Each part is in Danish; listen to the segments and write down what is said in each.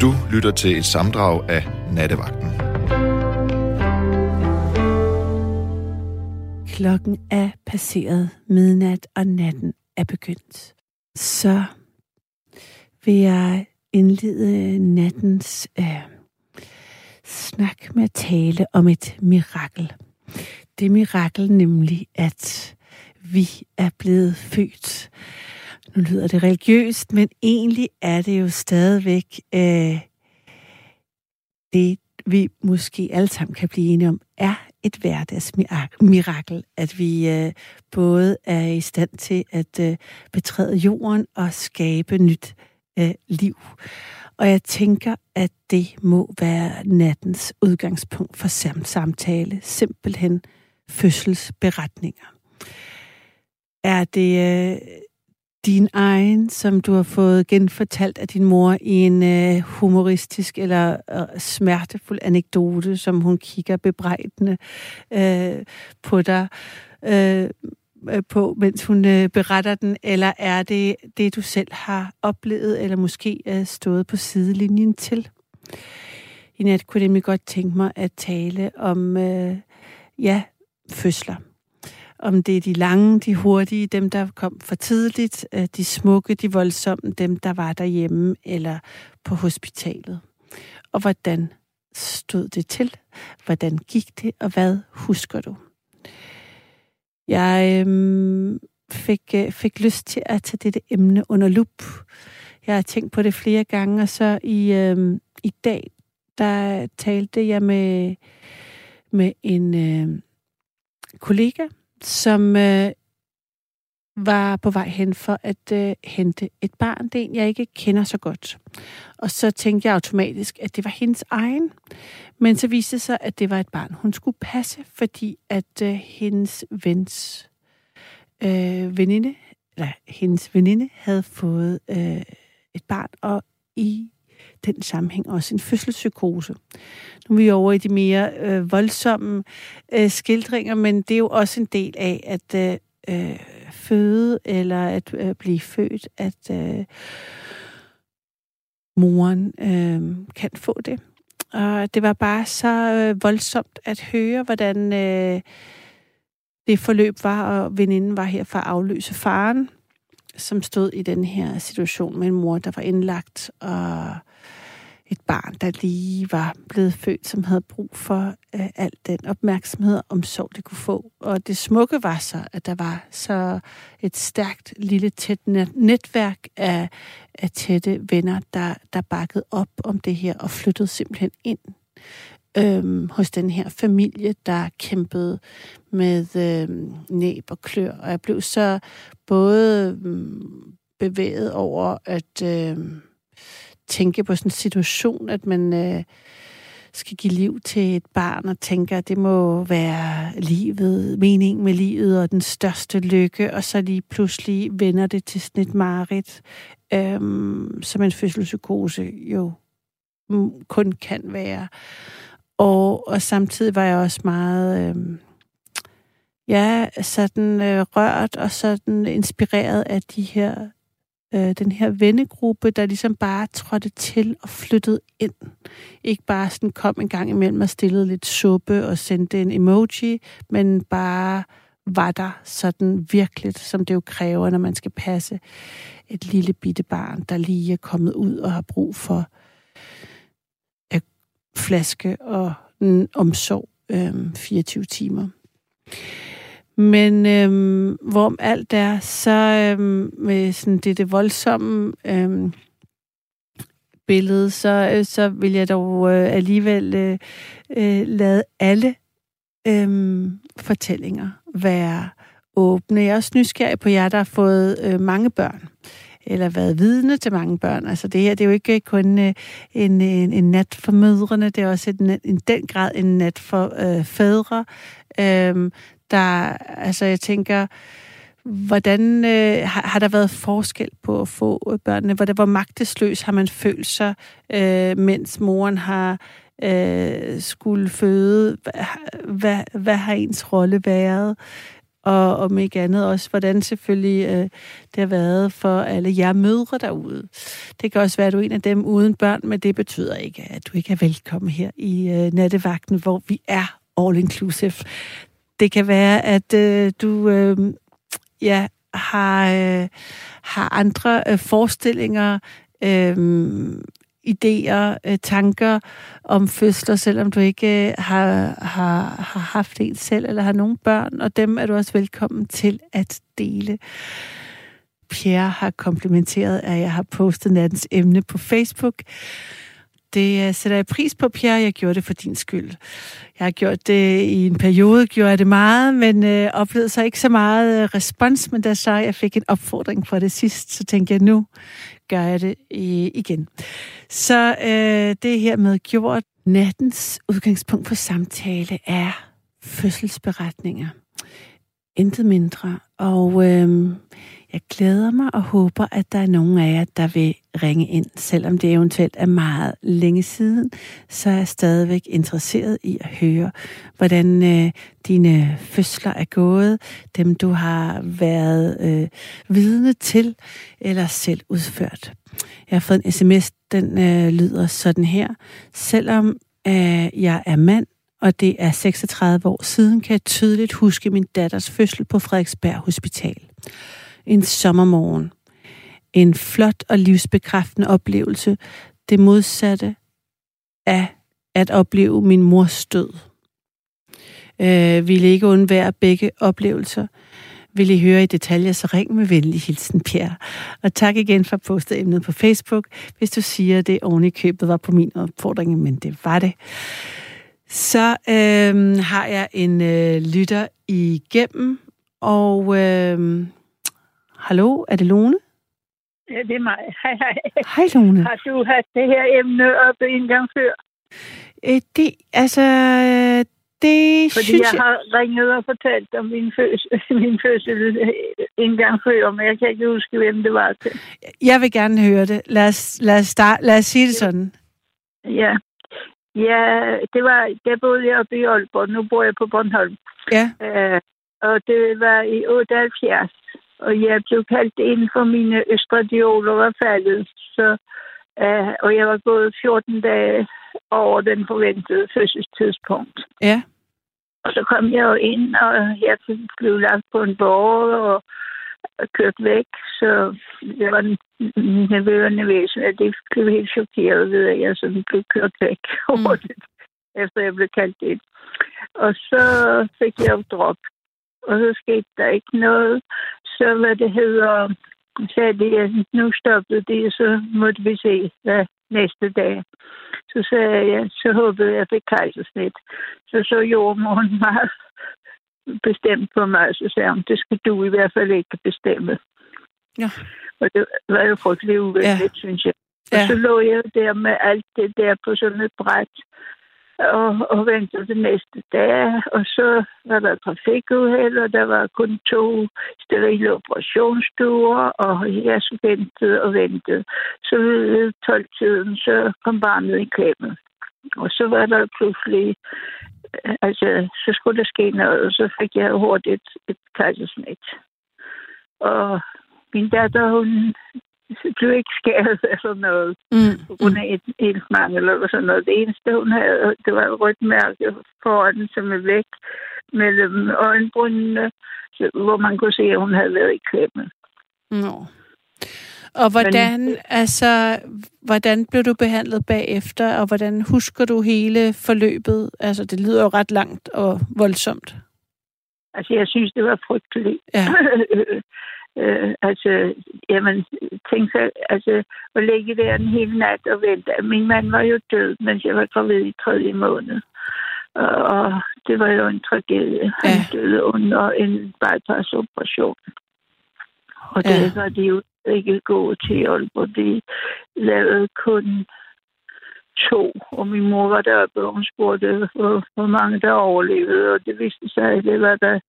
Du lytter til et samdrag af Nattevagten. Klokken er passeret midnat, og natten er begyndt. Så vil jeg indlede nattens øh, snak med at tale om et mirakel. Det mirakel nemlig, at vi er blevet født. Nu lyder det religiøst, men egentlig er det jo stadigvæk øh, det, vi måske alle sammen kan blive enige om, er et hverdagsmirakel, at vi øh, både er i stand til at øh, betræde jorden og skabe nyt øh, liv. Og jeg tænker, at det må være nattens udgangspunkt for samtale. Simpelthen fødselsberetninger. Er det øh, din egen, som du har fået genfortalt af din mor i en øh, humoristisk eller øh, smertefuld anekdote, som hun kigger bebrejdende øh, på dig øh, øh, på, mens hun øh, beretter den, eller er det det, du selv har oplevet, eller måske er stået på sidelinjen til? I nat kunne jeg nemlig godt tænke mig at tale om, øh, ja, fødsler. Om det er de lange, de hurtige, dem der kom for tidligt, øh, de smukke, de voldsomme, dem der var derhjemme eller på hospitalet. Og hvordan stod det til? Hvordan gik det, og hvad husker du? Jeg øhm, fik, øh, fik lyst til at tage dette emne under lup. Jeg har tænkt på det flere gange, og så i, øhm, i dag, der talte jeg med, med en øh, kollega, som øh, var på vej hen for at øh, hente et barn. Det er en, jeg ikke kender så godt. Og så tænkte jeg automatisk, at det var hendes egen. Men så viste det sig, at det var et barn, hun skulle passe, fordi at øh, hendes vens øh, veninde, eller hendes veninde havde fået øh, et barn, og i den sammenhæng også en fødselspsykose. Nu er vi over i de mere øh, voldsomme øh, skildringer, men det er jo også en del af at øh, øh, føde eller at øh, blive født, at øh, moren øh, kan få det. Og det var bare så øh, voldsomt at høre, hvordan øh, det forløb var, og veninden var her for at afløse faren, som stod i den her situation med en mor, der var indlagt, og et barn, der lige var blevet født, som havde brug for øh, al den opmærksomhed og omsorg, det kunne få. Og det smukke var så, at der var så et stærkt, lille, tæt netværk af, af tætte venner, der, der bakkede op om det her og flyttede simpelthen ind øhm, hos den her familie, der kæmpede med øhm, næb og klør. Og jeg blev så både øhm, bevæget over, at... Øhm, tænke på sådan en situation, at man øh, skal give liv til et barn og tænker, at det må være livet, mening med livet og den største lykke, og så lige pludselig vender det til sådan et mareridt, øh, som en fødselspsykose jo kun kan være. Og, og samtidig var jeg også meget... Øh, ja, sådan øh, rørt og sådan inspireret af de her øh, den her vennegruppe, der ligesom bare trådte til og flyttede ind. Ikke bare sådan kom en gang imellem og stillede lidt suppe og sendte en emoji, men bare var der sådan virkelig, som det jo kræver, når man skal passe et lille bitte barn, der lige er kommet ud og har brug for øh, flaske og omsorg øh, 24 timer. Men øhm, hvorom alt er, så øhm, med sådan det, det voldsomme øhm, billede, så, øh, så vil jeg dog øh, alligevel øh, øh, lade alle øhm, fortællinger være åbne. Jeg er også nysgerrig på jer, der har fået øh, mange børn eller været vidne til mange børn. Altså det her, det er jo ikke øh, kun øh, en, en, en nat for mødrene, det er også en, en den grad en nat for øh, fædre. Øhm, der, altså jeg tænker, hvordan øh, har, har der været forskel på at få øh, børnene? Hvor, hvor magtesløs har man følt sig, øh, mens moren har øh, skulle føde? Hvad, hvad, hvad har ens rolle været? Og om ikke andet også, hvordan selvfølgelig øh, det har været for alle jer mødre derude. Det kan også være, at du er en af dem uden børn, men det betyder ikke, at du ikke er velkommen her i øh, nattevagten, hvor vi er all inclusive. Det kan være, at øh, du øh, ja, har, øh, har andre øh, forestillinger, øh, idéer, øh, tanker om fødsler, selvom du ikke øh, har, har, har haft en selv eller har nogen børn, og dem er du også velkommen til at dele. Pierre har komplimenteret, at jeg har postet nattens emne på Facebook. Det øh, sætter jeg pris på, Pierre. Jeg gjorde det for din skyld. Jeg har gjort det i en periode, gjorde jeg det meget, men øh, oplevede så ikke så meget øh, respons. Men da så jeg fik en opfordring for det sidst, så tænkte jeg, nu gør jeg det igen. Så øh, det her med gjort. Nattens udgangspunkt for samtale er fødselsberetninger. Intet mindre. Og øh, jeg glæder mig og håber, at der er nogen af jer, der vil ringe ind. Selvom det eventuelt er meget længe siden, så er jeg stadigvæk interesseret i at høre, hvordan øh, dine fødsler er gået, dem du har været øh, vidne til eller selv udført. Jeg har fået en sms, den øh, lyder sådan her. Selvom øh, jeg er mand, og det er 36 år siden, kan jeg tydeligt huske min datters fødsel på Frederiksberg Hospital. En sommermorgen. En flot og livsbekræftende oplevelse. Det modsatte af at opleve min mors død. Øh, ville ikke undvære begge oplevelser. Vil I høre i detaljer, så ring med venlig hilsen, Pierre. Og tak igen for at poste emnet på Facebook, hvis du siger, at det oven i købet var på min opfordring, men det var det. Så øh, har jeg en øh, lytter igennem, og øh, hallo, er det Lone? Ja, det er mig. Hej, hej. Hej, Lone. Har du haft det her emne op en gang før? Øh, det, altså, det Fordi synes jeg har ringet og fortalt om min fødsel, min fødsel en gang før, men jeg kan ikke huske, hvem det var til. Jeg vil gerne høre det. Lad os, lad os, start, lad os sige det sådan. Ja. Ja, det var, der boede jeg oppe i Aalborg. Nu bor jeg på Bornholm. Ja. Uh, og det var i 78. Og jeg blev kaldt ind for mine østradioler var faldet. Så, uh, og jeg var gået 14 dage over den forventede fødselstidspunkt. Ja. Og så kom jeg jo ind, og jeg blev lagt på en borg og kørt væk. Så det var nervøerne væsen, at det blev helt chokeret ved, at jeg sådan blev kørt væk hurtigt, mm. efter jeg blev kaldt ind. Og så fik jeg jo drop. Og så skete der ikke noget. Så hvad det hedder, sagde de, at nu stoppede det, så måtte vi se, hvad næste dag. Så sagde jeg, så håbede jeg, at jeg fik kejsersnit. Så så jordmoren meget bestemt på mig, så sagde hun, det skal du i hvert fald ikke bestemme. Ja. Og det var jo frygteligt uvenligt, ja. synes jeg. Og ja. så lå jeg der med alt det der på sådan et bræt og, og ventede det næste dag. Og så var der trafikuheld, og der var kun to sterile operationsstuer, og jeg så ventede og ventede. Så ved 12-tiden, så kom barnet i klemme. Og så var der pludselig, altså, så skulle der ske noget, og så fik jeg hurtigt et kejsersnit. Og min datter, hun blev ikke skæret af sådan noget, mm. på grund af et, et mangel eller sådan noget. Det eneste, hun havde, det var et rødt mærke foran, som er væk mellem øjenbrynene, hvor man kunne se, at hun havde været i klemme. Nå. Og hvordan, Men, altså, hvordan blev du behandlet bagefter, og hvordan husker du hele forløbet? Altså, det lyder jo ret langt og voldsomt. Altså, jeg synes, det var frygteligt. Ja. Øh, altså, jamen, tænk så, altså, at ligge der en hel nat og vente. Min mand var jo død, mens jeg var gravid i tredje måned. Og det var jo en tragedie. Ja. Han døde under en bypass-operation. Og ja. det var de jo ikke gået til Aalborg. De lavede kun to, og min mor var deroppe, og hun spurgte, hvor, hvor mange der overlevede, og det viste sig, at det var der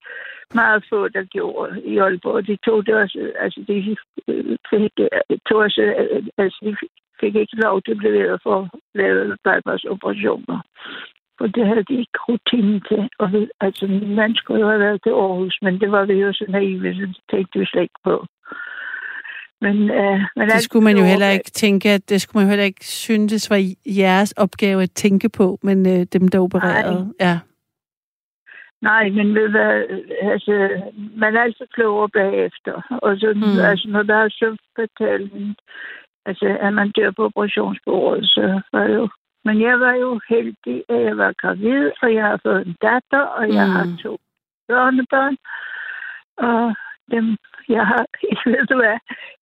meget få, der gjorde i Aalborg. De tog det også, altså de fik, tog også, altså de fik ikke lov til at blive ved for at lave bypass-operationer. For det havde de ikke rutine til. Og vi, altså, min mand skulle jo have været til Aarhus, men det var vi jo så naive, så det tænkte vi slet ikke på. Men, øh, men det skulle man jo heller ikke tænke, at det skulle man jo heller ikke synes var jeres opgave at tænke på, men øh, dem, der opererede. Nej. Ja. Nej, men ved hvad, altså, man er altid klogere bagefter. Og så, mm. altså, når der er fatalt, altså, at man dør på operationsbordet, så var det jo... Men jeg var jo heldig, at jeg var gravid, og jeg har fået en datter, og jeg mm. har to børnebørn. Og dem, jeg har, ved du hvad,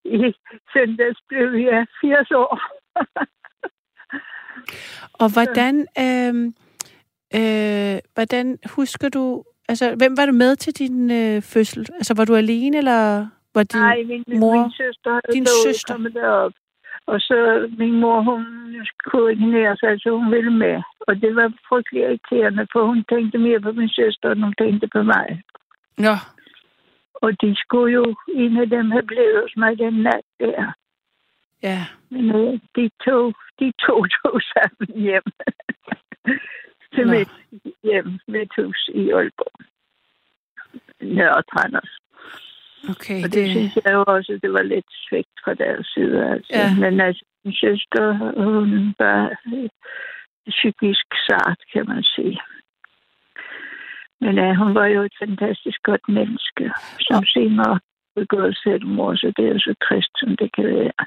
i søndags blev jeg 80 år. og hvordan, øh, øh, hvordan husker du, altså hvem var du med til din øh, fødsel? Altså var du alene, eller var din Nej, min, mor? min søster din søster kommet derop. Og så min mor, hun koordinerede sig, så hun ville med. Og det var frygtelig irriterende, for hun tænkte mere på min søster, end hun tænkte på mig. Ja. Og de skulle jo, en af dem have blevet hos mig den nat der. Ja. Men øh, de to, de to tog sammen hjem. Til Nå. mit hjem, mit hus i Aalborg. Nørre Tranders. Okay, og det, det synes jeg jo også, det var lidt svigt fra deres side. Altså. Ja. Men altså, min søster, hun var psykisk sart, kan man sige. Men ja, hun var jo et fantastisk godt menneske, som ja. senere begået selvmord, så det er jo så trist, som det kan være.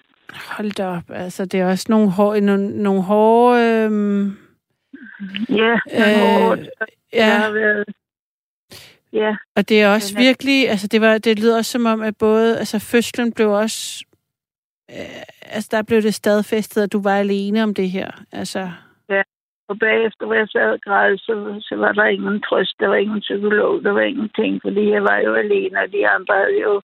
Hold da op. Altså, det er også nogle, hår, nogle, nogle hårde... Øhm... Ja, øh, hårde. Ja. har været Ja. Og det er også ja. virkelig, altså det, var, det lyder også som om, at både, altså fødslen blev også, øh, altså der blev det stadfæstet, at du var alene om det her. Altså. Og bagefter, hvor jeg sad og græd, så, så var der ingen trøst, der var ingen psykolog, der var ingenting, fordi jeg var jo alene, og de andre havde jo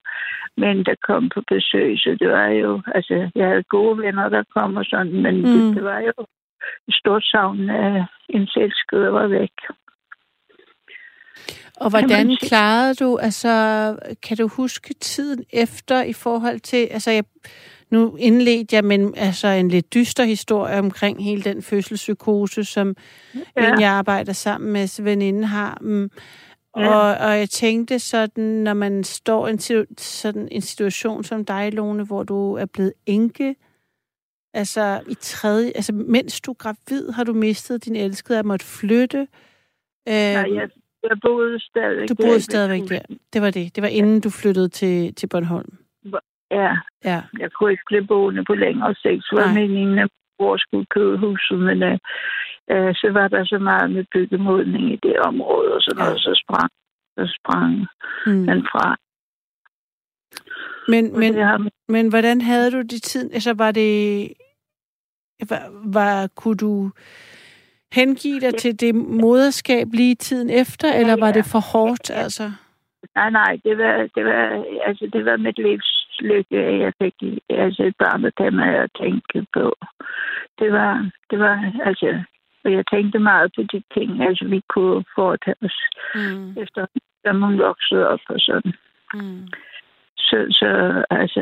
mænd, der kom på besøg, så det var jo, altså jeg havde gode venner, der kom og sådan, men mm. det, det var jo et stort savn af en selskab, der var væk. Og hvordan klarede du, altså, kan du huske tiden efter i forhold til, altså, jeg, nu indledte jeg med altså, en lidt dyster historie omkring hele den fødselspsykose, som ja. en, jeg arbejder sammen med veninde har. Mm. Ja. Og, og jeg tænkte sådan, når man står i en, sådan en situation som dig, Lone, hvor du er blevet enke, altså i tredje, altså mens du er gravid, har du mistet din elskede, at måtte flytte. Øh, Nej, jeg, jeg boede stadigvæk Du boede stadigvæk der. Det var det. Det var inden du flyttede til, til Bornholm. Ja. ja. Jeg kunne ikke blive boende på længere sigt. Så var meningen, at mor skulle købe huset, men uh, uh, så var der så meget med byggemodning i det område, og så, ja. noget, så sprang, så sprang mm. den fra. Men, men, har... men hvordan havde du det tid? Altså var det... Var, var, kunne du hengive dig til det moderskab lige tiden efter, eller var det for hårdt, altså? Nej, nej, det var, det var, altså, det var mit livs lykke, at jeg fik altså, et barn, der kan man tænke på. Det var, det var, altså, og jeg tænkte meget på de ting, altså, vi kunne foretage os, mm. efter da man voksede op og sådan. Mm. Så, så altså,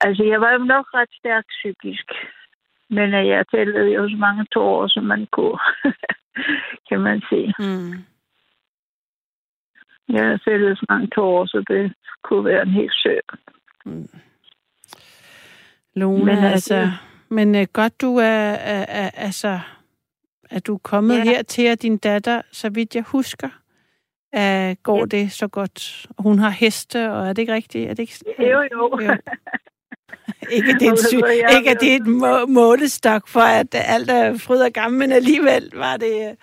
altså, jeg var jo nok ret stærk psykisk. Men jeg tællede jo så mange tårer, som man kunne, kan man sige. Mm. Jeg fældede så mange tårer, så det kunne være en helt sø. Mm. Lone, men, altså, altså, men uh, godt du er, er, er, altså, er du kommet ja. her til, at din datter, så vidt jeg husker, uh, går ja. det så godt. Hun har heste, og er det ikke rigtigt? Er det ikke... Jo, jo. jo. ikke, det er, sy- ikke at det er et må- målestok for, at alt er fryd og gammel, men alligevel var det...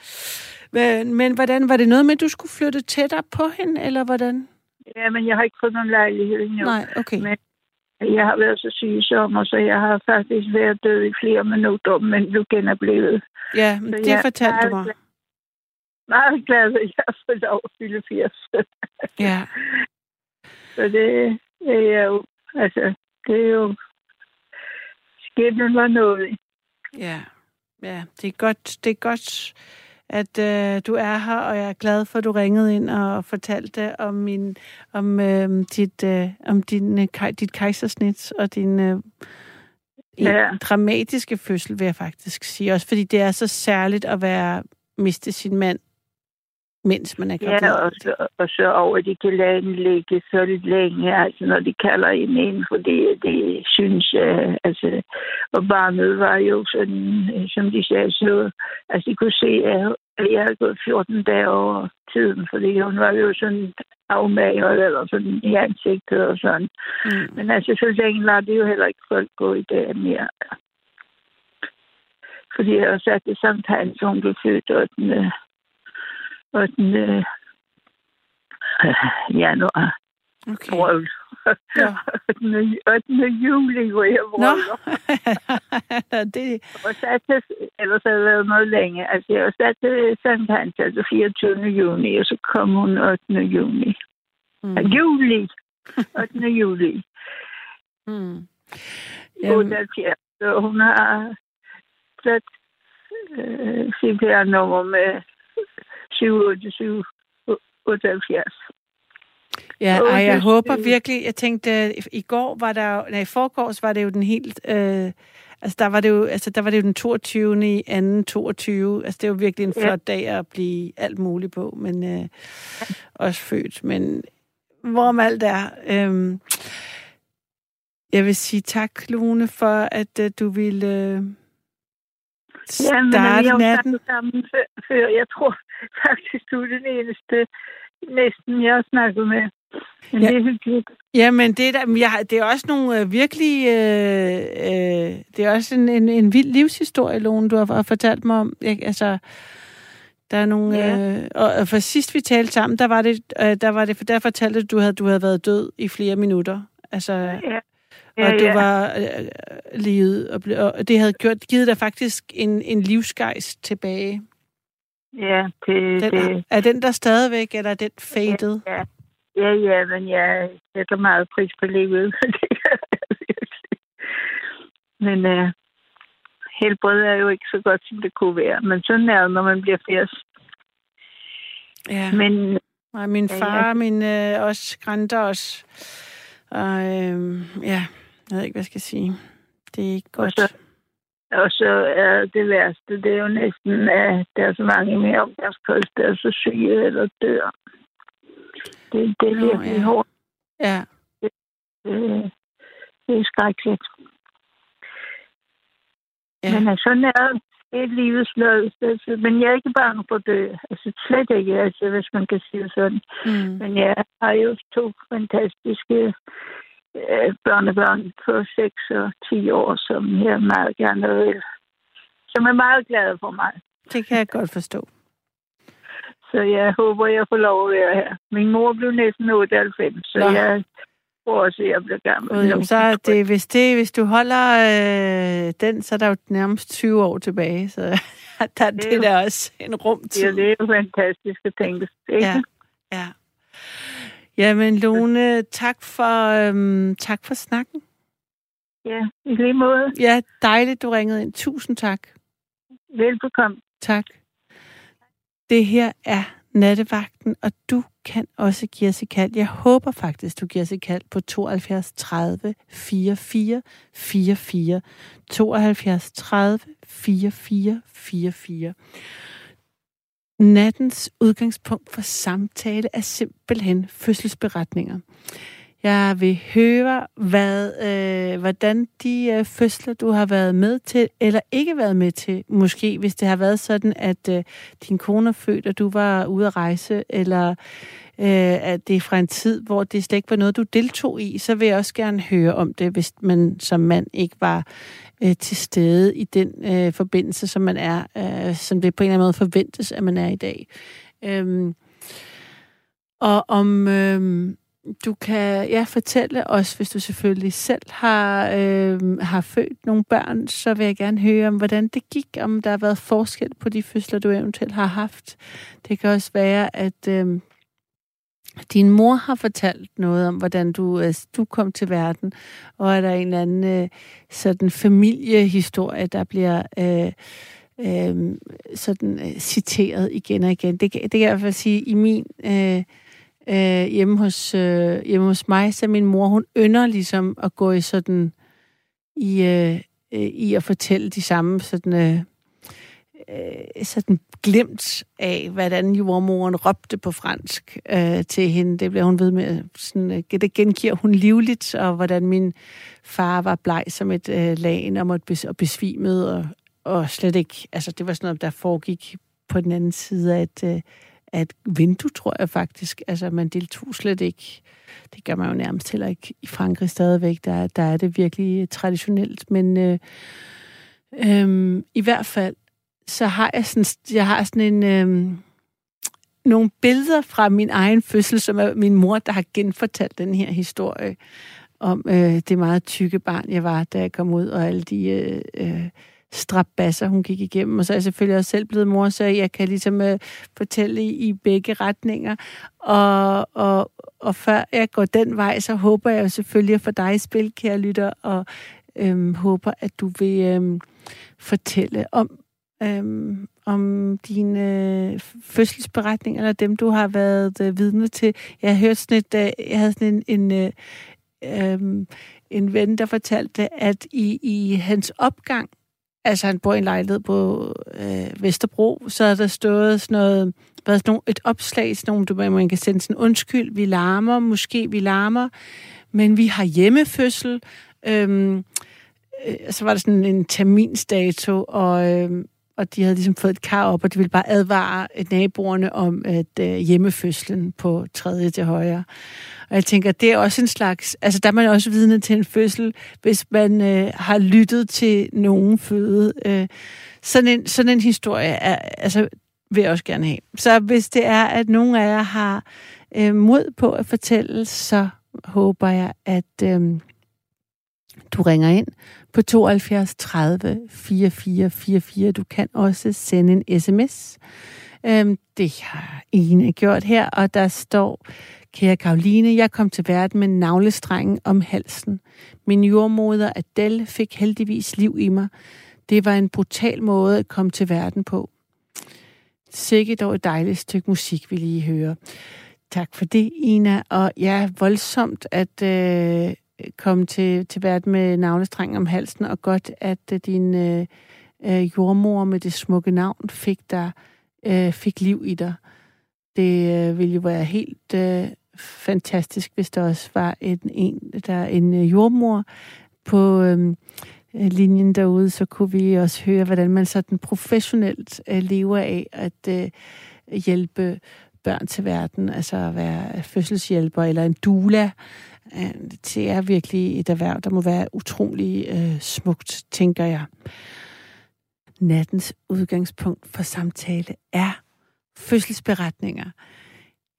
Men, men hvordan, var det noget med, at du skulle flytte tættere på hende, eller hvordan? Ja, men jeg har ikke fået nogen lejlighed endnu. Nej, okay. Men jeg har været så syg sommer, så jeg har faktisk været død i flere minutter, men du genoplevet. Ja, men det fortalte du mig. Meget glad, at jeg har fået lov at fylde 80. ja. Så det, det er jo, altså, det er jo skæbnen var noget. Ja, ja det er godt, det er godt at øh, du er her, og jeg er glad for, at du ringede ind og fortalte om min om øh, dit øh, om din øh, dit kejsersnit og din øh, ja. dramatiske fødsel, vil jeg faktisk sige. Også fordi det er så særligt at være miste sin mand mens man er gravid. Ja, og så, og så over, de kan ligge så længe, altså når de kalder en ind, fordi det synes jeg, altså, og barnet var jo sådan, øh, som de sagde, så, altså de kunne se, at jeg havde gået 14 dage over tiden, fordi hun var jo sådan afmagret eller sådan i ansigtet og sådan. Mm. Men altså, så længe lader det jo heller ikke folk gå i dag mere. Fordi jeg har sat det samt hans, hun blev født 8. 8. Øh, januar. Okay. Brøl. Ja. 8. 8. juli, hvor jeg brøller. det... Og sat til, ellers havde jeg været noget længe. Altså, jeg var sat til Sankt Hans, altså 24. juni, og så kom hun 8. juni. Mm. Juli. 8. juli. Mm. Jamen. 78. Så hun har sat øh, CPR-nummer med 78778. Ja, og jeg håber virkelig, jeg tænkte, i går var der, nej, i forgårs var det jo den helt, øh, altså der var det jo, altså der var det jo den 22. i anden 22, altså det var virkelig en flot ja. dag at blive alt muligt på, men øh, også født, men hvorom alt er, øh, jeg vil sige tak, Lone, for at øh, du ville øh, starte ja, men vi har natten. sammen før. Jeg tror faktisk, du er den eneste næsten, jeg har snakket med. Men ja. det er hyggeligt. Jamen, det er, der, jeg, det er også nogle øh, virkelig... Øh, øh, det er også en, en, en vild livshistorie, Lone, du har fortalt mig om. Jeg, altså, der er nogle... Ja. Øh, og for sidst vi talte sammen, der var det, øh, der var det for der fortalte du, at du havde været død i flere minutter. Altså, ja. Ja, og du ja. var øh, livet, og, og det havde gjort, givet dig faktisk en, en livsgejst tilbage. Ja, det, den, det... Er den der stadigvæk, eller er den faded? Ja, ja, ja, men jeg sætter meget pris på livet. men uh, helbredet er jo ikke så godt, som det kunne være. Men sådan er det, når man bliver 80. Ja. Men, og min far, ja, ja. min øh, også grænter os. Og øh, ja, jeg ved ikke, hvad jeg skal sige. Det er ikke godt. Og så, og så er det værste, det er jo næsten, at der er så mange mere omgangskreds, der er så syge eller dør. Det, det er virkelig oh, ja. hårdt. Ja. Det, det, det er skrækkeligt. Ja. Men altså, sådan er det er livets lød. Men jeg er ikke bange for dø. Altså slet ikke, altså, hvis man kan sige sådan. Mm. Men jeg har jo to fantastiske øh, børnebørn på 6 og 10 år, som jeg meget gerne vil. Som er meget glade for mig. Det kan jeg godt forstå. Så jeg håber, jeg får lov at være her. Min mor blev næsten 98, så Nå. jeg også, at jeg bliver gammel. Jamen, så er det, hvis, det, hvis du holder øh, den, så er der jo nærmest 20 år tilbage. Så der, det, det er der også en rum til. Ja, det er jo fantastisk at tænke. Ikke? Ja, ja. Jamen, Lone, tak for, øhm, tak for snakken. Ja, i lige måde. Ja, dejligt, du ringede ind. Tusind tak. Velbekomme. Tak. Det her er nattevagten, og du kan også give os et kald. Jeg håber faktisk, du giver os et kald på 72 30 44 44. 72 30 44 44. Nattens udgangspunkt for samtale er simpelthen fødselsberetninger. Jeg vil høre, hvad, øh, hvordan de øh, fødsler, du har været med til, eller ikke været med til, måske hvis det har været sådan, at øh, din kone er født, og du var ude at rejse, eller øh, at det er fra en tid, hvor det slet ikke var noget, du deltog i, så vil jeg også gerne høre om det, hvis man som mand ikke var øh, til stede i den øh, forbindelse, som man er, øh, som det på en eller anden måde forventes, at man er i dag. Øh, og om øh, du kan ja, fortælle os, hvis du selvfølgelig selv har, øh, har født nogle børn, så vil jeg gerne høre om, hvordan det gik, om der har været forskel på de fødsler, du eventuelt har haft. Det kan også være, at øh, din mor har fortalt noget om, hvordan du, øh, du kom til verden, og er der en eller anden øh, sådan familiehistorie, der bliver øh, øh, sådan øh, citeret igen og igen. Det, det kan jeg i hvert fald sige, i min øh, øh, hjemme, hos, øh, hjemme hos mig, så min mor, hun ynder ligesom at gå i sådan, i, øh, øh i at fortælle de samme sådan, øh, øh, sådan glemt af, hvordan jordmoren råbte på fransk øh, til hende. Det bliver hun ved med. Sådan, øh, det gengiver hun livligt, og hvordan min far var bleg som et øh, lagen og, måtte bes- og besvimet, og, og slet ikke... Altså, det var sådan noget, der foregik på den anden side af et, øh, af et vindue, tror jeg faktisk. Altså, man deltog slet ikke. Det gør man jo nærmest heller ikke i Frankrig stadigvæk. Der, der er det virkelig traditionelt, men... Øh, øh, I hvert fald, så har jeg sådan, jeg har sådan en, Øh, nogle billeder fra min egen fødsel, som er min mor, der har genfortalt den her historie om øh, det meget tykke barn, jeg var, da jeg kom ud, og alle de øh, øh, strabasser, hun gik igennem. Og så er jeg selvfølgelig også selv blevet mor, så jeg kan ligesom øh, fortælle i, i begge retninger. Og, og, og før jeg går den vej, så håber jeg selvfølgelig at få dig i spil, kære lytter, og øh, håber, at du vil... Øh, fortælle om, øhm, om dine øh, fødselsberetninger, eller dem, du har været øh, vidne til. Jeg har hørt sådan et, øh, jeg havde sådan en, en, øh, øh, en ven, der fortalte, at i, i hans opgang, altså han bor i en lejlighed på øh, Vesterbro, så er der stået sådan noget, været sådan nogle, et opslag, sådan nogle, du, man kan sende sådan, undskyld, vi larmer, måske vi larmer, men vi har hjemmefødsel, Øhm, øh, så var der sådan en terminsdato, og, øh, og de havde ligesom fået et kar op, og de ville bare advare naboerne om at øh, hjemmefødslen på tredje til højre. Og jeg tænker, det er også en slags... Altså, der er man også vidne til en fødsel, hvis man øh, har lyttet til nogen føde. Øh, sådan, en, sådan en historie er, altså, vil jeg også gerne have. Så hvis det er, at nogen af jer har øh, mod på at fortælle, så håber jeg, at... Øh, du ringer ind på 72 30 44 44. Du kan også sende en sms. Øh, det har Ine gjort her, og der står, kære Karoline, jeg kom til verden med navlestrengen om halsen. Min jordmoder Adele fik heldigvis liv i mig. Det var en brutal måde at komme til verden på. Sikke dog et dejligt stykke musik, vi lige hører. Tak for det, Ina. Og ja, voldsomt, at øh, komme til, til verden med navlestrengen om halsen, og godt, at øh, din øh, øh jordmor med det smukke navn fik, dig, øh, fik liv i dig. Det øh, ville jo være helt øh, fantastisk, hvis der også var en, en, der, en øh, jordmor på øh, linjen derude, så kunne vi også høre, hvordan man sådan professionelt øh, lever af at øh, hjælpe børn til verden, altså at være fødselshjælper eller en doula, øh, det er virkelig et erhverv, der må være utrolig øh, smukt, tænker jeg. Nattens udgangspunkt for samtale er fødselsberetninger.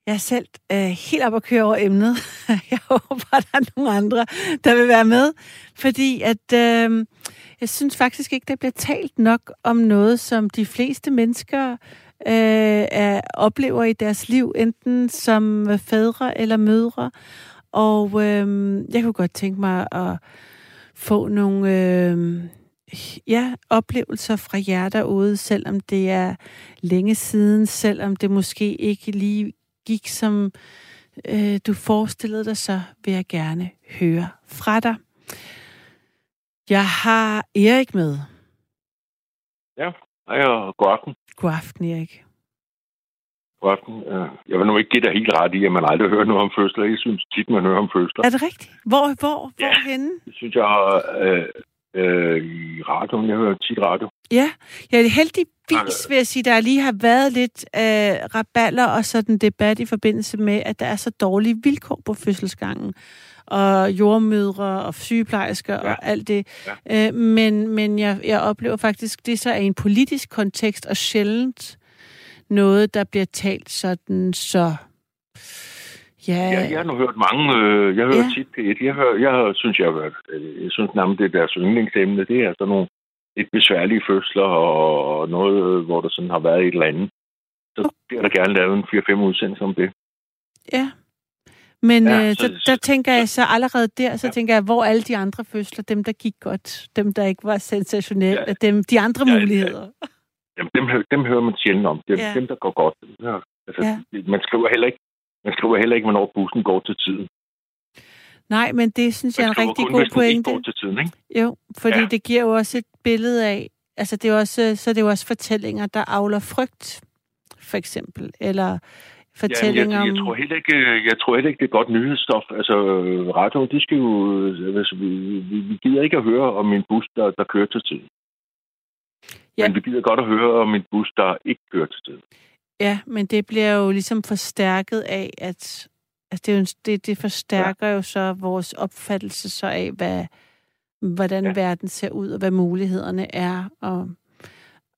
Jeg er selv øh, helt op at køre over emnet. Jeg håber, at der er nogle andre, der vil være med. Fordi at øh, jeg synes faktisk ikke, der bliver talt nok om noget, som de fleste mennesker øh, er, oplever i deres liv, enten som fædre eller mødre. Og øh, jeg kunne godt tænke mig at få nogle øh, ja, oplevelser fra jer derude, selvom det er længe siden, selvom det måske ikke lige gik, som øh, du forestillede dig, så vil jeg gerne høre fra dig. Jeg har Erik med. Ja, og god aften. God aften, Erik god aften. Jeg vil nu ikke give dig helt ret i, at man aldrig hører noget om fødsler. Jeg synes tit, man hører om fødsler. Er det rigtigt? Hvor, hvor, ja, hvorhenne? Det synes jeg øh, øh, i radioen. Jeg hører tit radio. Ja, ja heldigvis vil jeg sige, der lige har været lidt øh, raballer og sådan debat i forbindelse med, at der er så dårlige vilkår på fødselsgangen og jordmødre og sygeplejersker ja. og alt det. Ja. Øh, men men jeg, jeg oplever faktisk, det så er en politisk kontekst og sjældent noget, der bliver talt sådan så... Ja, ja jeg har nu hørt mange, øh, jeg hørt ja. tit P1, jeg, hør, jeg synes, jeg, har, øh, jeg synes nærmest, det er deres yndlingsemne, det er sådan nogle lidt besværlige fødsler og noget, hvor der sådan har været et eller andet. Så bliver der gerne lavet en 4-5 udsendelser om det. Ja. Men ja, øh, så, der, der tænker jeg så allerede der, så ja. tænker jeg, hvor alle de andre fødsler, dem der gik godt, dem der ikke var sensationelle, ja. dem, de andre ja, muligheder. Ja. Jamen, dem, dem hører man sjældent om. Er ja. dem, der går godt. Ja. Altså, ja. Man skriver heller ikke, man skriver heller ikke, hvornår bussen går til tiden. Nej, men det synes jeg er en rigtig kun, god pointe. Går til tiden, ikke? Jo, fordi ja. det giver jo også et billede af, Altså, det er også, så det er jo også fortællinger, der avler frygt, for eksempel. Eller fortællinger Jamen, jeg, jeg, tror heller ikke, jeg tror heller ikke, det er godt nyhedsstof. Altså, radioen, de skal jo... Altså, vi, vi, vi gider ikke at høre om en bus, der, der kører til tiden. Ja. Men vi gider godt at høre om en bus, der ikke kører til tiden. Ja, men det bliver jo ligesom forstærket af, at altså det, er jo, det, det forstærker ja. jo så vores opfattelse så af, hvad, hvordan ja. verden ser ud, og hvad mulighederne er, og,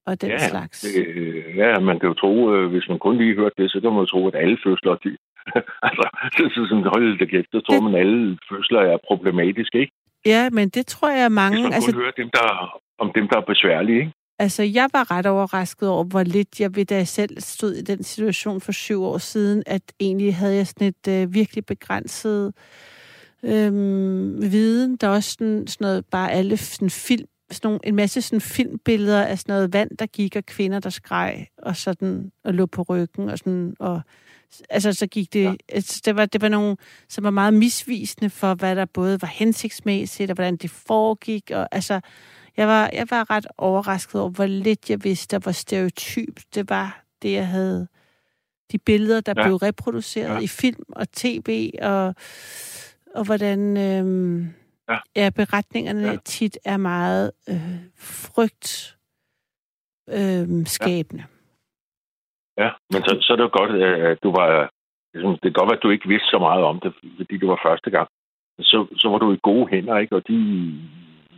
og den ja, slags. Det, ja, man kan jo tro, øh, hvis man kun lige hørte det, så kan man jo tro, at alle fødsler, de, altså, så, så sådan, hold det kæft, så tror det... man, at alle fødsler er problematiske, ikke? Ja, men det tror jeg mange... Hvis man kun altså... hører dem, der, om dem, der er besværlige, ikke? Altså, jeg var ret overrasket over, hvor lidt jeg ved, da jeg selv stod i den situation for syv år siden, at egentlig havde jeg sådan et øh, virkelig begrænset øh, viden. Der er også sådan, sådan noget, bare alle sådan film, sådan nogle, en masse sådan filmbilleder af sådan noget vand, der gik, og kvinder, der skreg, og sådan, og lå på ryggen, og sådan, og altså, så gik det, ja. altså, det, var, det var nogle, som var meget misvisende for, hvad der både var hensigtsmæssigt, og hvordan det foregik, og altså, jeg var, jeg var ret overrasket over, hvor lidt jeg vidste, hvor stereotyp det var, det jeg havde. De billeder, der ja. blev reproduceret ja. i film og tv, og, og hvordan øhm, ja. Ja, beretningerne ja. tit er meget øh, frygt øh, skabende. Ja. ja, men så, så er det jo godt, at du var... Ligesom, det kan godt være, at du ikke vidste så meget om det, fordi det var første gang. Så, så var du i gode hænder, ikke? Og de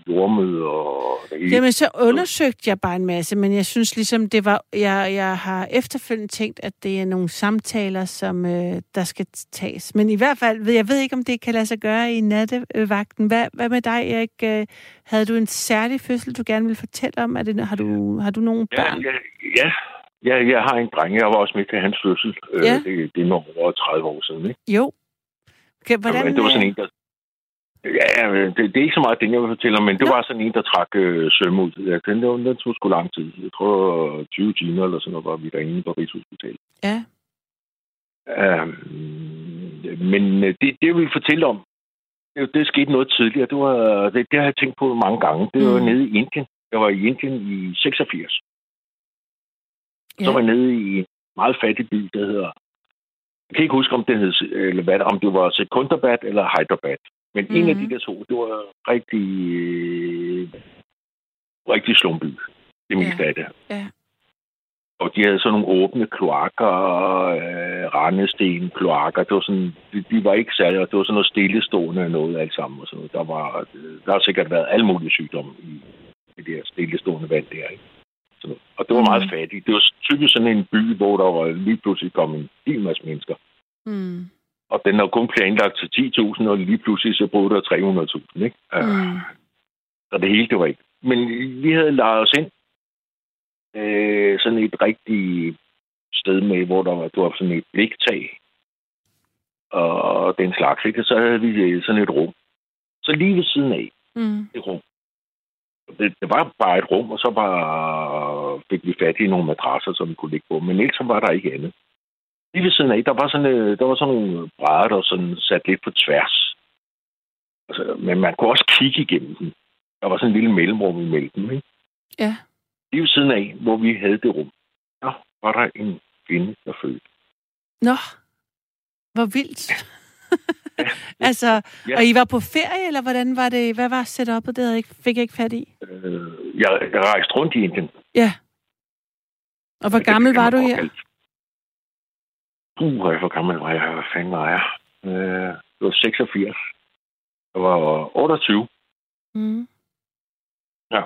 jordmøder og det hele. Jamen, så undersøgte jeg bare en masse, men jeg synes ligesom, det var... Jeg, jeg har efterfølgende tænkt, at det er nogle samtaler, som øh, der skal tages. Men i hvert fald, jeg ved ikke, om det kan lade sig gøre i nattevagten. Hvad, hvad med dig, Erik? Øh, havde du en særlig fødsel, du gerne vil fortælle om? Er det, har, du, har du nogle børn? Ja, ja, ja. ja, jeg har en dreng. Jeg var også med til hans fødsel. Øh, ja. Det, det er over 30 år siden, ikke? Jo. Okay, hvordan, ja, det var sådan en, der, Ja, det, det er ikke så meget det, jeg vil fortælle om, men det Nå. var sådan en, der trak øh, søm ud. Ja, den, den, den tog sgu lang tid. Jeg tror, 20 timer eller sådan noget var vi derinde på Rigshospitalet. Ja. Um, men øh, det, det, jeg vil fortælle om, det, det skete noget tidligere. Det, var, det, det har jeg tænkt på mange gange. Det var mm. nede i Indien. Jeg var i Indien i 86. Ja. Så var jeg nede i en meget fattig by, der hedder... Jeg kan ikke huske, om det, hed, eller hvad, om det var Secunderabad eller Hyderabad. Men mm-hmm. en af de mhm. der to, det var rigtig, rigtig slumby, det meste ja. af det. Ja. Og de havde sådan nogle åbne kloakker, øh, rendesten, kloakker. Det var sådan, de, de, var ikke særlig, det var sådan noget stillestående noget alt sammen. Og sådan noget. Der, var, der har sikkert været alle mulige sygdomme i, i det her stillestående vand der. Ikke? Så, og det var mm. meget fattigt. Det var typisk sådan en by, hvor der var lige pludselig kom en hel masse mennesker. Mm. Og den er kun planlagt til 10.000, og lige pludselig så boede der 300.000. Ikke? Mm. Så det hele, det var ikke. Men vi havde lavet os ind øh, sådan et rigtigt sted med, hvor der var, der var sådan et bliktag og den slags. Ikke? Så havde vi sådan et rum. Så lige ved siden af mm. et rum. Det, det var bare et rum, og så bare fik vi fat i nogle madrasser, som vi kunne ligge på. Men ellers så var der ikke andet lige ved siden af, der var sådan, øh, der var sådan nogle brædder, der sådan sat lidt på tværs. Altså, men man kunne også kigge igennem den. Der var sådan en lille mellemrum imellem dem, ikke? Ja. Lige ved siden af, hvor vi havde det rum, der var der en kvinde, der fødte. Nå, hvor vildt. Ja. altså, ja. og I var på ferie, eller hvordan var det? Hvad var setupet, det jeg fik jeg ikke fat i? Øh, jeg, jeg rejste rundt i Indien. Ja. Og hvor gammel var du her? Kaldt. Uh, hvor gammel var jeg? Hvad fanden var jeg? Øh, det var 86. Jeg var 28. Mm. Ja.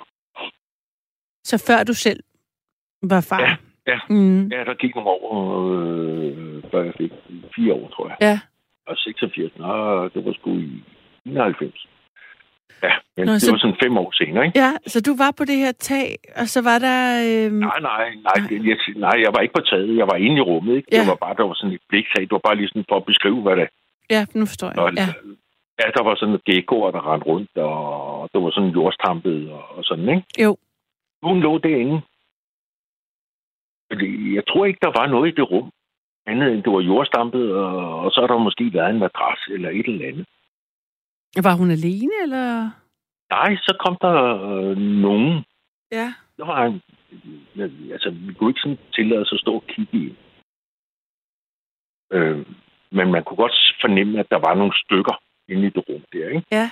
Så før du selv var far? Ja, ja. Mm. ja der gik nogle år, øh, før jeg fik fire år, tror jeg. Ja. Og 86, nå, det var sgu i 91. Ja, men Nå, det så... var sådan fem år senere, ikke? Ja, så du var på det her tag, og så var der... Øhm... Nej, nej, nej, jeg, nej, jeg var ikke på taget. Jeg var inde i rummet, ikke? Ja. Det var bare, der var sådan et bliktag. Det var bare lige sådan for at beskrive, hvad det... Ja, nu forstår jeg. Og, ja. ja, der var sådan et geckoer, der rendte rundt, og der var sådan jordstampet og, og sådan, ikke? Jo. Hun lå derinde. Jeg tror ikke, der var noget i det rum. Andet end det var jordstampet, og, og så har der måske været en madras eller et eller andet. Var hun alene, eller? Nej, så kom der øh, nogen. Ja. der var en, altså, vi kunne ikke sådan tillade os at stå og kigge i. Øh, men man kunne godt fornemme, at der var nogle stykker inde i det rum der, ikke? Ja.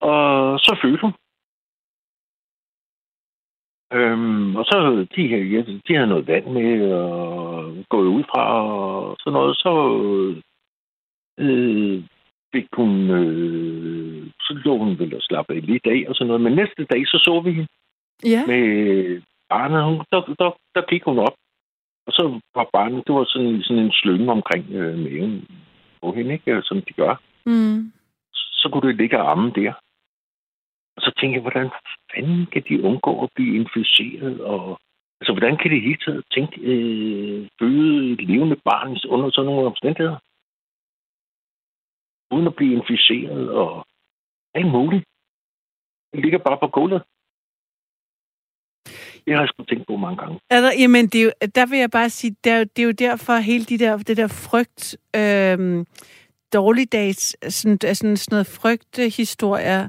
Og så følte hun. Øhm, og så de, ja, de havde noget vand med og gået ud fra og sådan noget. Så øh, fik hun, øh, så lå hun vel og slappe af lidt af og sådan noget. Men næste dag, så så vi hende ja. med barnet. Hun, der, der, der gik hun op. Og så var barnet, det var sådan, sådan en slynge omkring øh, maven på hende, ikke? som de gør. Mm. Så kunne det ligge armen der. Og så tænkte jeg, hvordan fanden kan de undgå at blive inficeret? Og, altså, hvordan kan de hele tiden tænke, øh, føde et levende barn under sådan nogle omstændigheder? Uden at blive inficeret og alt muligt. Den ligger bare på gulvet. Det har jeg sgu tænkt på mange gange. Altså, jamen, det er jo, der vil jeg bare sige, der, det er jo derfor hele de der, det der frygt, øh, dårligdags, sådan, altså sådan, sådan noget frygthistorier,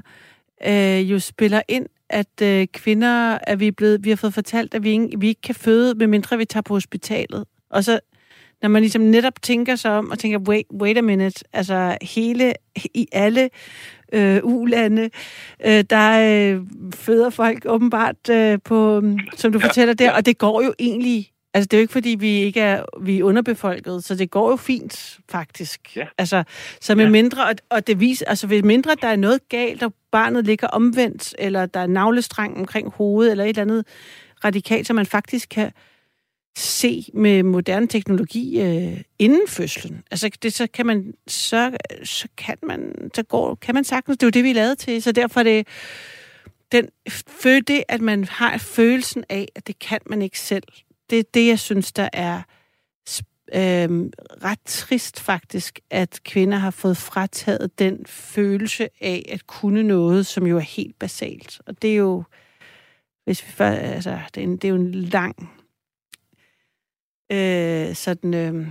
øh, jo spiller ind, at øh, kvinder, at vi, er blevet, vi har fået fortalt, at vi ikke, vi ikke kan føde, medmindre vi tager på hospitalet. Og så, når man ligesom netop tænker sig om, og tænker, wait, wait a minute, altså hele, i alle øh, ulande, øh, der øh, føder folk åbenbart øh, på, som du ja, fortæller der, og det går jo egentlig Altså, det er jo ikke, fordi vi ikke er, vi er underbefolket, så det går jo fint, faktisk. Ja. Altså, så med ja. mindre, og, og det viser, altså, ved mindre der er noget galt, og barnet ligger omvendt, eller der er navlestrang omkring hovedet, eller et eller andet radikalt, så man faktisk kan se med moderne teknologi øh, inden fødslen. Altså, det, så kan man, så, så kan man, så går, kan man sagtens, det er jo det, vi er lavet til, så derfor er det, den, det, at man har følelsen af, at det kan man ikke selv, det er det, jeg synes, der er øh, ret trist faktisk, at kvinder har fået frataget den følelse af at kunne noget, som jo er helt basalt. Og det er jo, hvis vi før, altså, det er, en, det er jo en lang øh, sådan øh,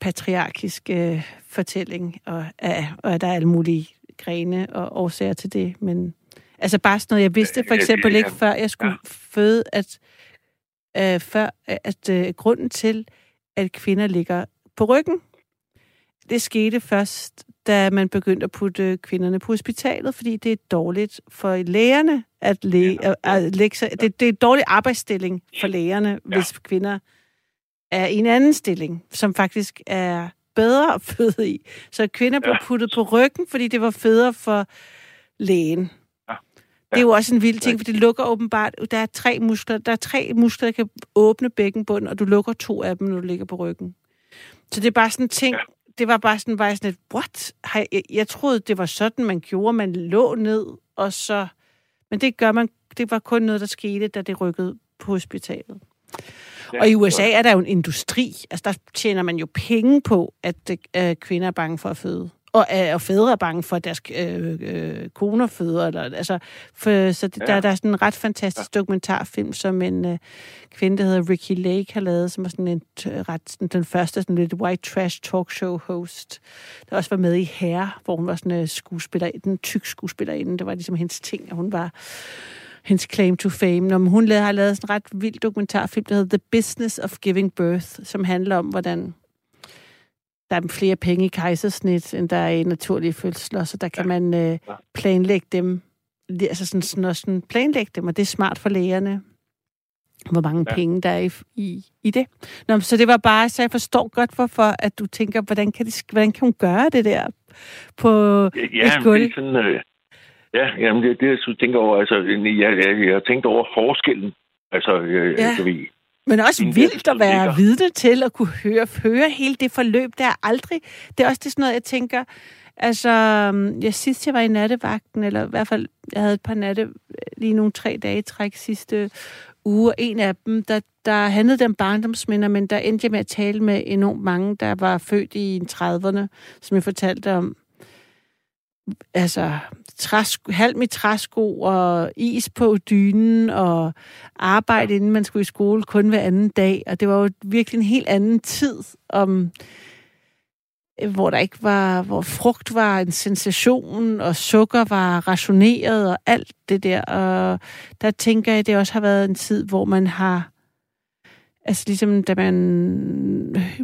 patriarkisk øh, fortælling, og, ja, og der er alle mulige grene og årsager til det, men altså bare sådan noget, jeg vidste for eksempel ikke, før jeg skulle føde, at øh, før, at øh, grunden til, at kvinder ligger på ryggen, det skete først, da man begyndte at putte kvinderne på hospitalet, fordi det er dårligt for lægerne at, læ- ja. at lægge sig. Det, det er en dårlig arbejdsstilling for lægerne, ja. hvis kvinder er i en anden stilling, som faktisk er bedre at føde i. Så kvinder blev puttet på ryggen, fordi det var federe for lægen. Det er jo også en vild ting, for det lukker åbenbart... Der er tre muskler, der er tre muskler, der kan åbne bækkenbunden, og du lukker to af dem, når du ligger på ryggen. Så det er bare sådan en ting... Ja. Det var bare sådan, var sådan et, what? Jeg, jeg troede, det var sådan, man gjorde. Man lå ned, og så... Men det gør man... Det var kun noget, der skete, da det rykkede på hospitalet. Ja, og i USA er der jo en industri. Altså, der tjener man jo penge på, at øh, kvinder er bange for at føde og, og fædre er bange for, at deres øh, øh, koner føder. Eller, altså, for, så ja. der, der er sådan en ret fantastisk ja. dokumentarfilm, som en øh, kvinde, der hedder Ricky Lake, har lavet, som er sådan en ret, sådan, den første sådan lidt white trash talkshow host, der også var med i Herre, hvor hun var sådan en skuespiller, en tyk skuespillerinde. Det var ligesom hendes ting, at hun var hendes claim to fame. Når hun har lavet sådan en ret vild dokumentarfilm, der hedder The Business of Giving Birth, som handler om, hvordan der er flere penge i kejsersnit, end der er i naturlige fødsler, så der kan ja. man øh, planlægge dem, altså sådan, sådan, sådan planlægge dem, og det er smart for lægerne, hvor mange ja. penge der er i, i, i det. Nå, så det var bare, så jeg forstår godt, hvorfor at du tænker, hvordan kan, det, hvordan kan hun gøre det der på ja, et gulv? Det er sådan, øh, ja, jamen det, det, jeg tænker over, altså, jeg, jeg, jeg har tænkt over forskellen. Altså, jeg, ja. jeg, jeg, men også vildt at være vidne til at kunne høre, høre hele det forløb. Der er aldrig... Det er også det sådan noget, jeg tænker... Altså, jeg sidst jeg var i nattevagten, eller i hvert fald, jeg havde et par natte, lige nogle tre dage træk sidste uge, og en af dem, der, der handlede dem barndomsminder, men der endte jeg med at tale med enormt mange, der var født i 30'erne, som jeg fortalte om altså, træsko, halm i træsko og is på dynen og arbejde, inden man skulle i skole kun hver anden dag. Og det var jo virkelig en helt anden tid om øh, hvor der ikke var, hvor frugt var en sensation, og sukker var rationeret, og alt det der. Og der tænker jeg, at det også har været en tid, hvor man har, altså ligesom da man,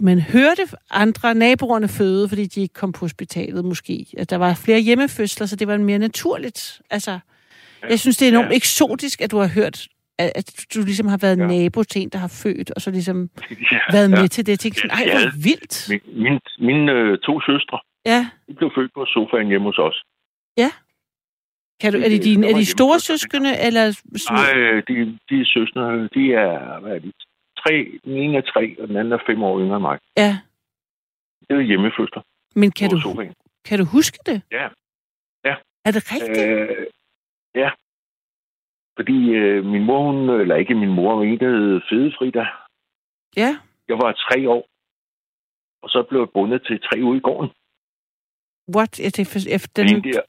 man hørte andre naboerne føde, fordi de ikke kom på hospitalet måske. At der var flere hjemmefødsler, så det var mere naturligt. Altså, jeg synes, det er enormt ja. eksotisk, at du har hørt at du ligesom har været ja. nabo til en, der har født, og så ligesom ja, været med ja. til det. Jeg tænkte sådan, ej, hvor vildt. Min, min, mine øh, to søstre, ja. de blev født på sofaen hjemme hos os. Ja. Kan du, er, de dine, er de store søskende, eller små? Nej, de, de søskende, de er, hvad er de, tre, den ene er tre, og den anden er fem år yngre end mig. Ja. Det er hjemmefødsler. Men kan du, kan du huske det? Ja. Ja. Er det rigtigt? Øh, ja. Fordi øh, min mor, hun, eller ikke min mor, men en, der hed Fede Frida. Ja. Jeg var tre år, og så blev jeg bundet til tre ude i gården. What? Er det efter den... Der,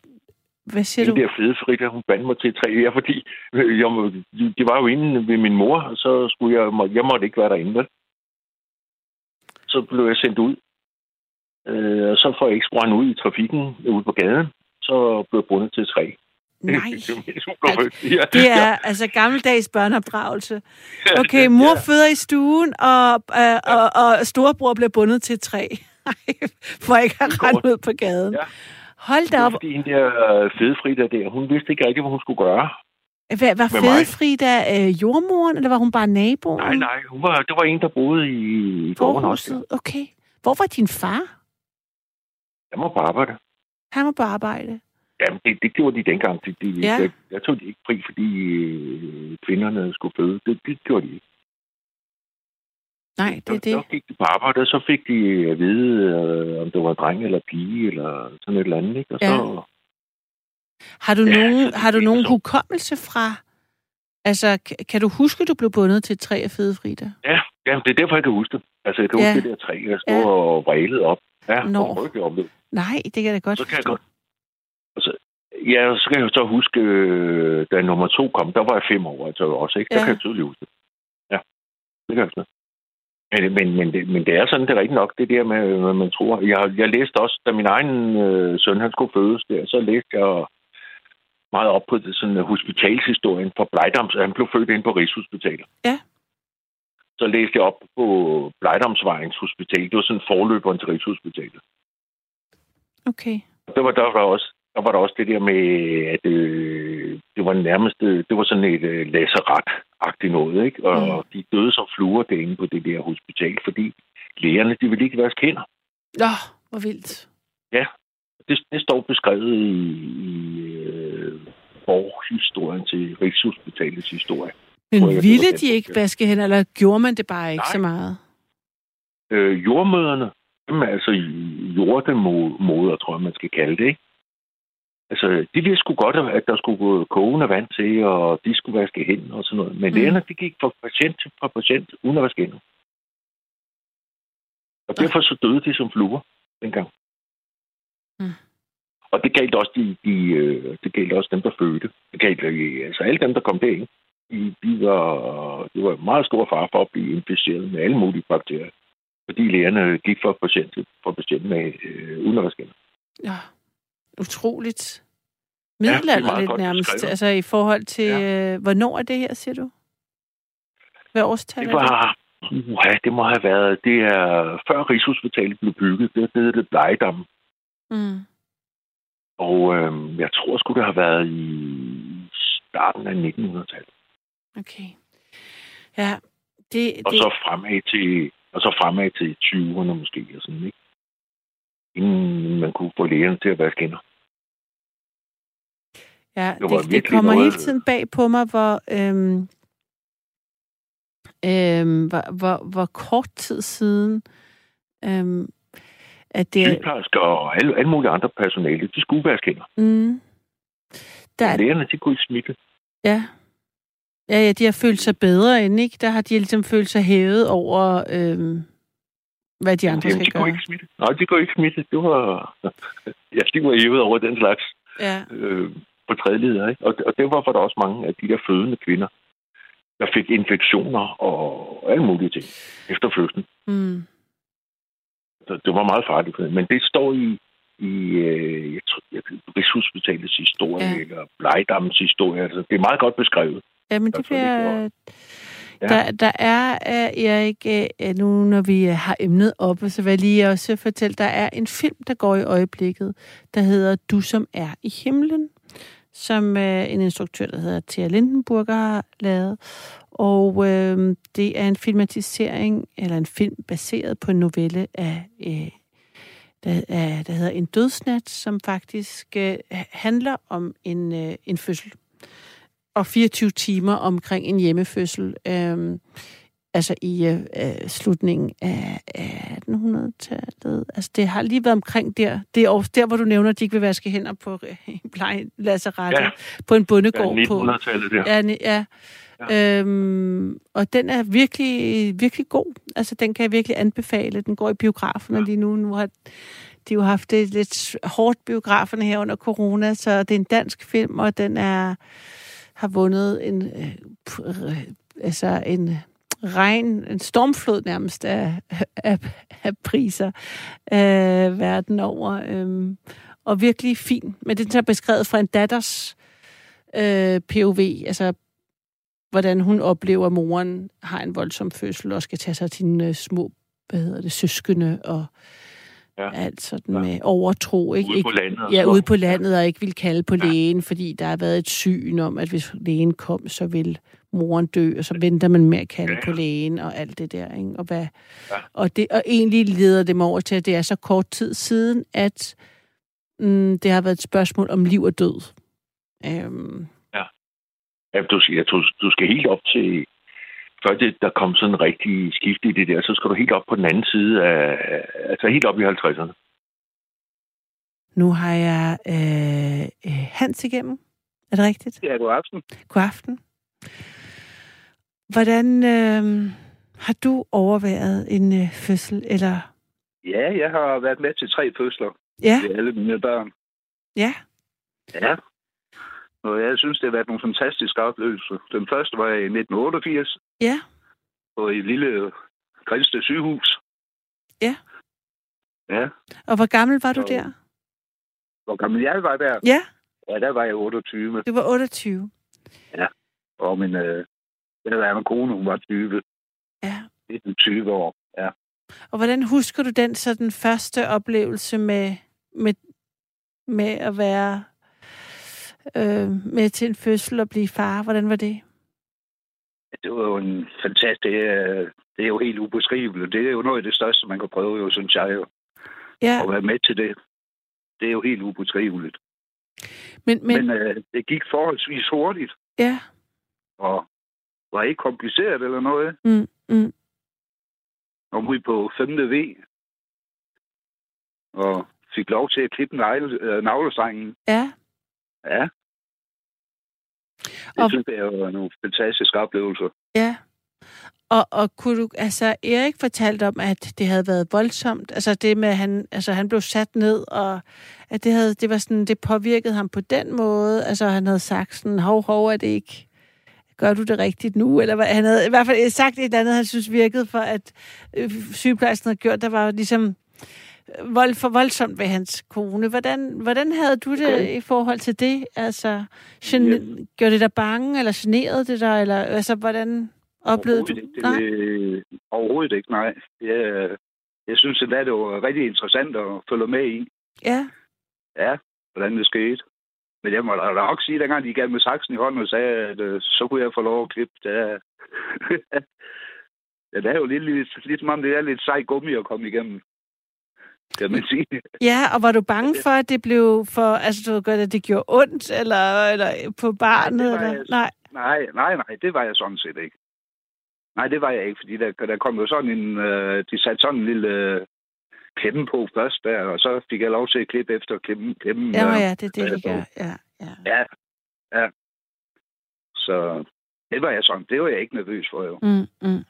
Hvad siger du? der fede Frida, hun bandt mig til tre. Ja, fordi øh, jeg, det var jo inde ved min mor, og så skulle jeg, jeg måtte ikke være derinde, vel? Så blev jeg sendt ud. Øh, og så får jeg ikke sprændt ud i trafikken ude på gaden. Så blev jeg bundet til træ. Nej. det, er, det er altså gammeldags børneopdragelse. Okay, mor ja. føder i stuen, og, øh, og, og storebror bliver bundet til træ. For ikke at rende ud på gaden. Ja. Hold da op. Fordi en der øh, fede Frida der, hun vidste ikke rigtig, hvad hun skulle gøre. Hvad, var fede Frida øh, jordmoren, eller var hun bare naboen? Nej, nej, hun var, det var en, der boede i, i gården også. Okay. Hvor var din far? Han var på arbejde. Han var på arbejde. Jamen, det, det gjorde de dengang. De, de, ja. jeg, jeg tog de ikke fri, fordi øh, kvinderne skulle føde. Det, det gjorde de ikke. Nej, det er det. Så gik de på arbejde, og så fik de at vide, øh, om det var en dreng eller pige, eller sådan et eller andet. Ikke? Og ja. så, har du ja, nogen, har du nogen hukommelse fra... Altså, kan du huske, at du blev bundet til et træ af fede Frida? Ja, ja, det er derfor, jeg kan huske det. Altså, jeg kan ja. huske det der træ, jeg stod ja. og vrælede op. Ja, Nå. Og Nej, det kan jeg da godt Så kan jeg godt Altså, ja, så kan jeg så huske, øh, da nummer to kom, der var jeg fem år altså også, ikke? Ja. Der kan jeg tydeligt huske det. Ja, det kan jeg huske. Men, men, men, det, men det er sådan, det er rigtigt nok, det der med, hvad man tror. Jeg, jeg læste også, da min egen øh, søn, han skulle fødes der, så læste jeg meget op på det, sådan hospitalshistorien for Blejdams. Han blev født ind på Rigshospitalet. Ja. Så læste jeg op på Blejdamsvejens Hospital. Det var sådan forløberen til Rigshospitalet. Okay. Der var der var også der var der også det der med, at øh, det var nærmest, det var sådan et øh, laserat-agtigt noget, ikke? Og mm. de døde som fluer derinde på det der hospital, fordi lægerne, de ville ikke være kender. Ja, hvor vildt. Ja, det, det står beskrevet i, i øh, forhistorien til Rigshospitalets historie. Men jeg, ville de ikke vaske hænder, eller gjorde man det bare ikke Nej. så meget? Øh, jordmøderne, altså jordemoder, tror jeg, man skal kalde det, ikke? Altså, de vidste sgu godt, at der skulle gå kogende vand til, og de skulle vaske hænder og sådan noget. Men mm. lægerne, de gik fra patient til fra patient, uden at vaske hænder. Og derfor så døde de som fluer dengang. Mm. Og det galt også, de, de, øh, det galt også dem, der fødte. Det galt, øh, altså alle dem, der kom derind, de, de var, det var meget stor far for at blive inficeret med alle mulige bakterier. Fordi lægerne gik fra patient til fra patient med øh, uden at vaske hænder. Ja utroligt middelalderligt ja, nærmest. Altså i forhold til, ja. øh, hvornår er det her, siger du? Hvad årstal det var, det? Ja, det må have været, det er før Rigshospitalet blev bygget, det hed det Blejdam. Mm. Og øh, jeg tror sgu, det har været i starten af 1900-tallet. Okay. Ja, det, og det... så fremad til og så fremad til 20'erne måske, og sådan, ikke? Inden man kunne få lægerne til at være skinner. Ja, det, det, det kommer noget... hele tiden bag på mig, hvor, øhm, øhm, hvor, hvor, hvor kort tid siden, øhm, at det... Sygeplejersker og alle, alle mulige andre personale, de skulle være skinner. Mm. Der... Lægerne, de kunne smitte. Ja. Ja, ja, de har følt sig bedre end, ikke? Der har de ligesom følt sig hævet over, øhm, hvad de andre Jamen, skal de gøre. Ikke smitte. Nej, de kunne ikke smitte. Det var... ja, de var hævet over den slags. Ja. Øh, på tredje leder. Ikke? Og, og det var for der også mange af de der fødende kvinder, der fik infektioner og alle mulige ting efter fødslen. Mm. Så det var meget farligt. Men det står i, i øh, jeg tror, jeg, Rigshospitalets historie, ja. eller Blegdammens historie. Altså, det er meget godt beskrevet. Ja, men det bliver... Ja. Der, der er, øh, Erik, uh, nu når vi uh, har emnet oppe, så vil jeg lige også fortælle, der er en film, der går i øjeblikket, der hedder Du som er i himlen, som uh, en instruktør, der hedder Thea Lindenburger, har lavet. Og øh, det er en filmatisering, eller en film baseret på en novelle af, øh, der, der hedder En dødsnat, som faktisk øh, handler om en, øh, en fødsel og 24 timer omkring en hjemmefødsel. Øh, altså i øh, øh slutningen af, af 1800-tallet. Altså det har lige været omkring der. Det er også der, hvor du nævner, at de ikke vil vaske hænder på pleje ja. på en bondegård. Ja, 1900-tallet der. Ja, ja. ja. Øhm, og den er virkelig, virkelig god. Altså den kan jeg virkelig anbefale. Den går i biograferne ja. lige nu. Nu har de jo haft det lidt hårdt biograferne her under corona, så det er en dansk film, og den er har vundet en, øh, øh altså en øh, regn, en stormflod nærmest af, af, af priser øh, verden over. Øh, og virkelig fin. Men det er beskrevet fra en datters øh, POV, altså hvordan hun oplever, at moren har en voldsom fødsel og skal tage sig til sine øh, små hvad hedder det, søskende og ja. alt sådan ja. med overtro. Ikke? Ude på landet. Ja, ude på landet og ikke vil kalde på ja. lægen, fordi der har været et syn om, at hvis lægen kom, så vil moren dø, og så venter man med at kalde ja. på lægen og alt det der. Ikke? Og, hvad, ja. og, det, og egentlig leder det mig over til, at det er så kort tid siden, at mm, det har været et spørgsmål om liv og død. Øhm. Ja. ja du, tror, du skal helt op til før det, der kom sådan en rigtig skift i det der, så skal du helt op på den anden side af, altså helt op i 50'erne. Nu har jeg øh, øh, Hans igennem. Er det rigtigt? Ja, god aften. God aften. Hvordan øh, har du overværet en øh, fødsel, eller? Ja, jeg har været med til tre fødsler. Ja. Med alle mine børn. Ja. Ja. Og jeg synes, det har været nogle fantastiske oplevelser. Den første var i 1988. Ja. På et lille Grænsted sygehus. Ja. Ja. Og hvor gammel var du der? Hvor gammel jeg var der? Ja. Ja, der var jeg 28. Du var 28? Ja. Og min, øh, der var min kone, hun var 20. Ja. 20 år, ja. Og hvordan husker du den så den første oplevelse med, med, med at være øh, med til en fødsel og blive far. Hvordan var det? Det var jo en fantastisk... Det er, det er jo helt ubeskriveligt. Det er jo noget af det største, man kan prøve, jo, synes jeg jo. Ja. At være med til det. Det er jo helt ubeskriveligt. Men, men... men øh, det gik forholdsvis hurtigt. Ja. Og var ikke kompliceret eller noget. Mm, mm. Og ud på 5. V. Og fik lov til at klippe øh, navlestrengen. Ja. Ja. Det og... synes jeg var nogle fantastiske oplevelser. Ja. Og, og kunne du, altså Erik fortalte om, at det havde været voldsomt, altså det med, at han, altså han blev sat ned, og at det, havde, det var sådan, det påvirkede ham på den måde, altså han havde sagt sådan, hov, hov, er det ikke, gør du det rigtigt nu, eller hvad, han havde i hvert fald sagt et eller andet, han synes virkede for, at øh, sygeplejersken havde gjort, der var ligesom, vold, for voldsomt ved hans kone. Hvordan, hvordan havde du det okay. i forhold til det? Altså, gen, ja. gjorde det dig bange, eller generede det dig? Eller, altså, hvordan oplevede du det? Nej? Det, overhovedet ikke, nej. Jeg, jeg synes, at det var rigtig interessant at følge med i. Ja. Ja, hvordan det skete. Men jeg må da nok sige, at dengang de gav med saksen i hånden og sagde, at uh, så kunne jeg få lov at klippe, det er... ja, det er jo lidt, lidt, lidt som om det er lidt sej gummi at komme igennem kan man sige. Ja, og var du bange for, at det blev for, altså du godt, at det gjorde ondt, eller, eller på barnet? Nej, eller? Nej. nej, nej, nej, det var jeg sådan set ikke. Nej, det var jeg ikke, fordi der, der kom jo sådan en, øh, de satte sådan en lille øh, klemme på først der, og så fik jeg lov til at klippe efter klemme. klemme ja, øh, ja, det er det, de gør. Ja, ja. ja, ja. Så det var jeg sådan, det var jeg ikke nervøs for jo. Mm, mm.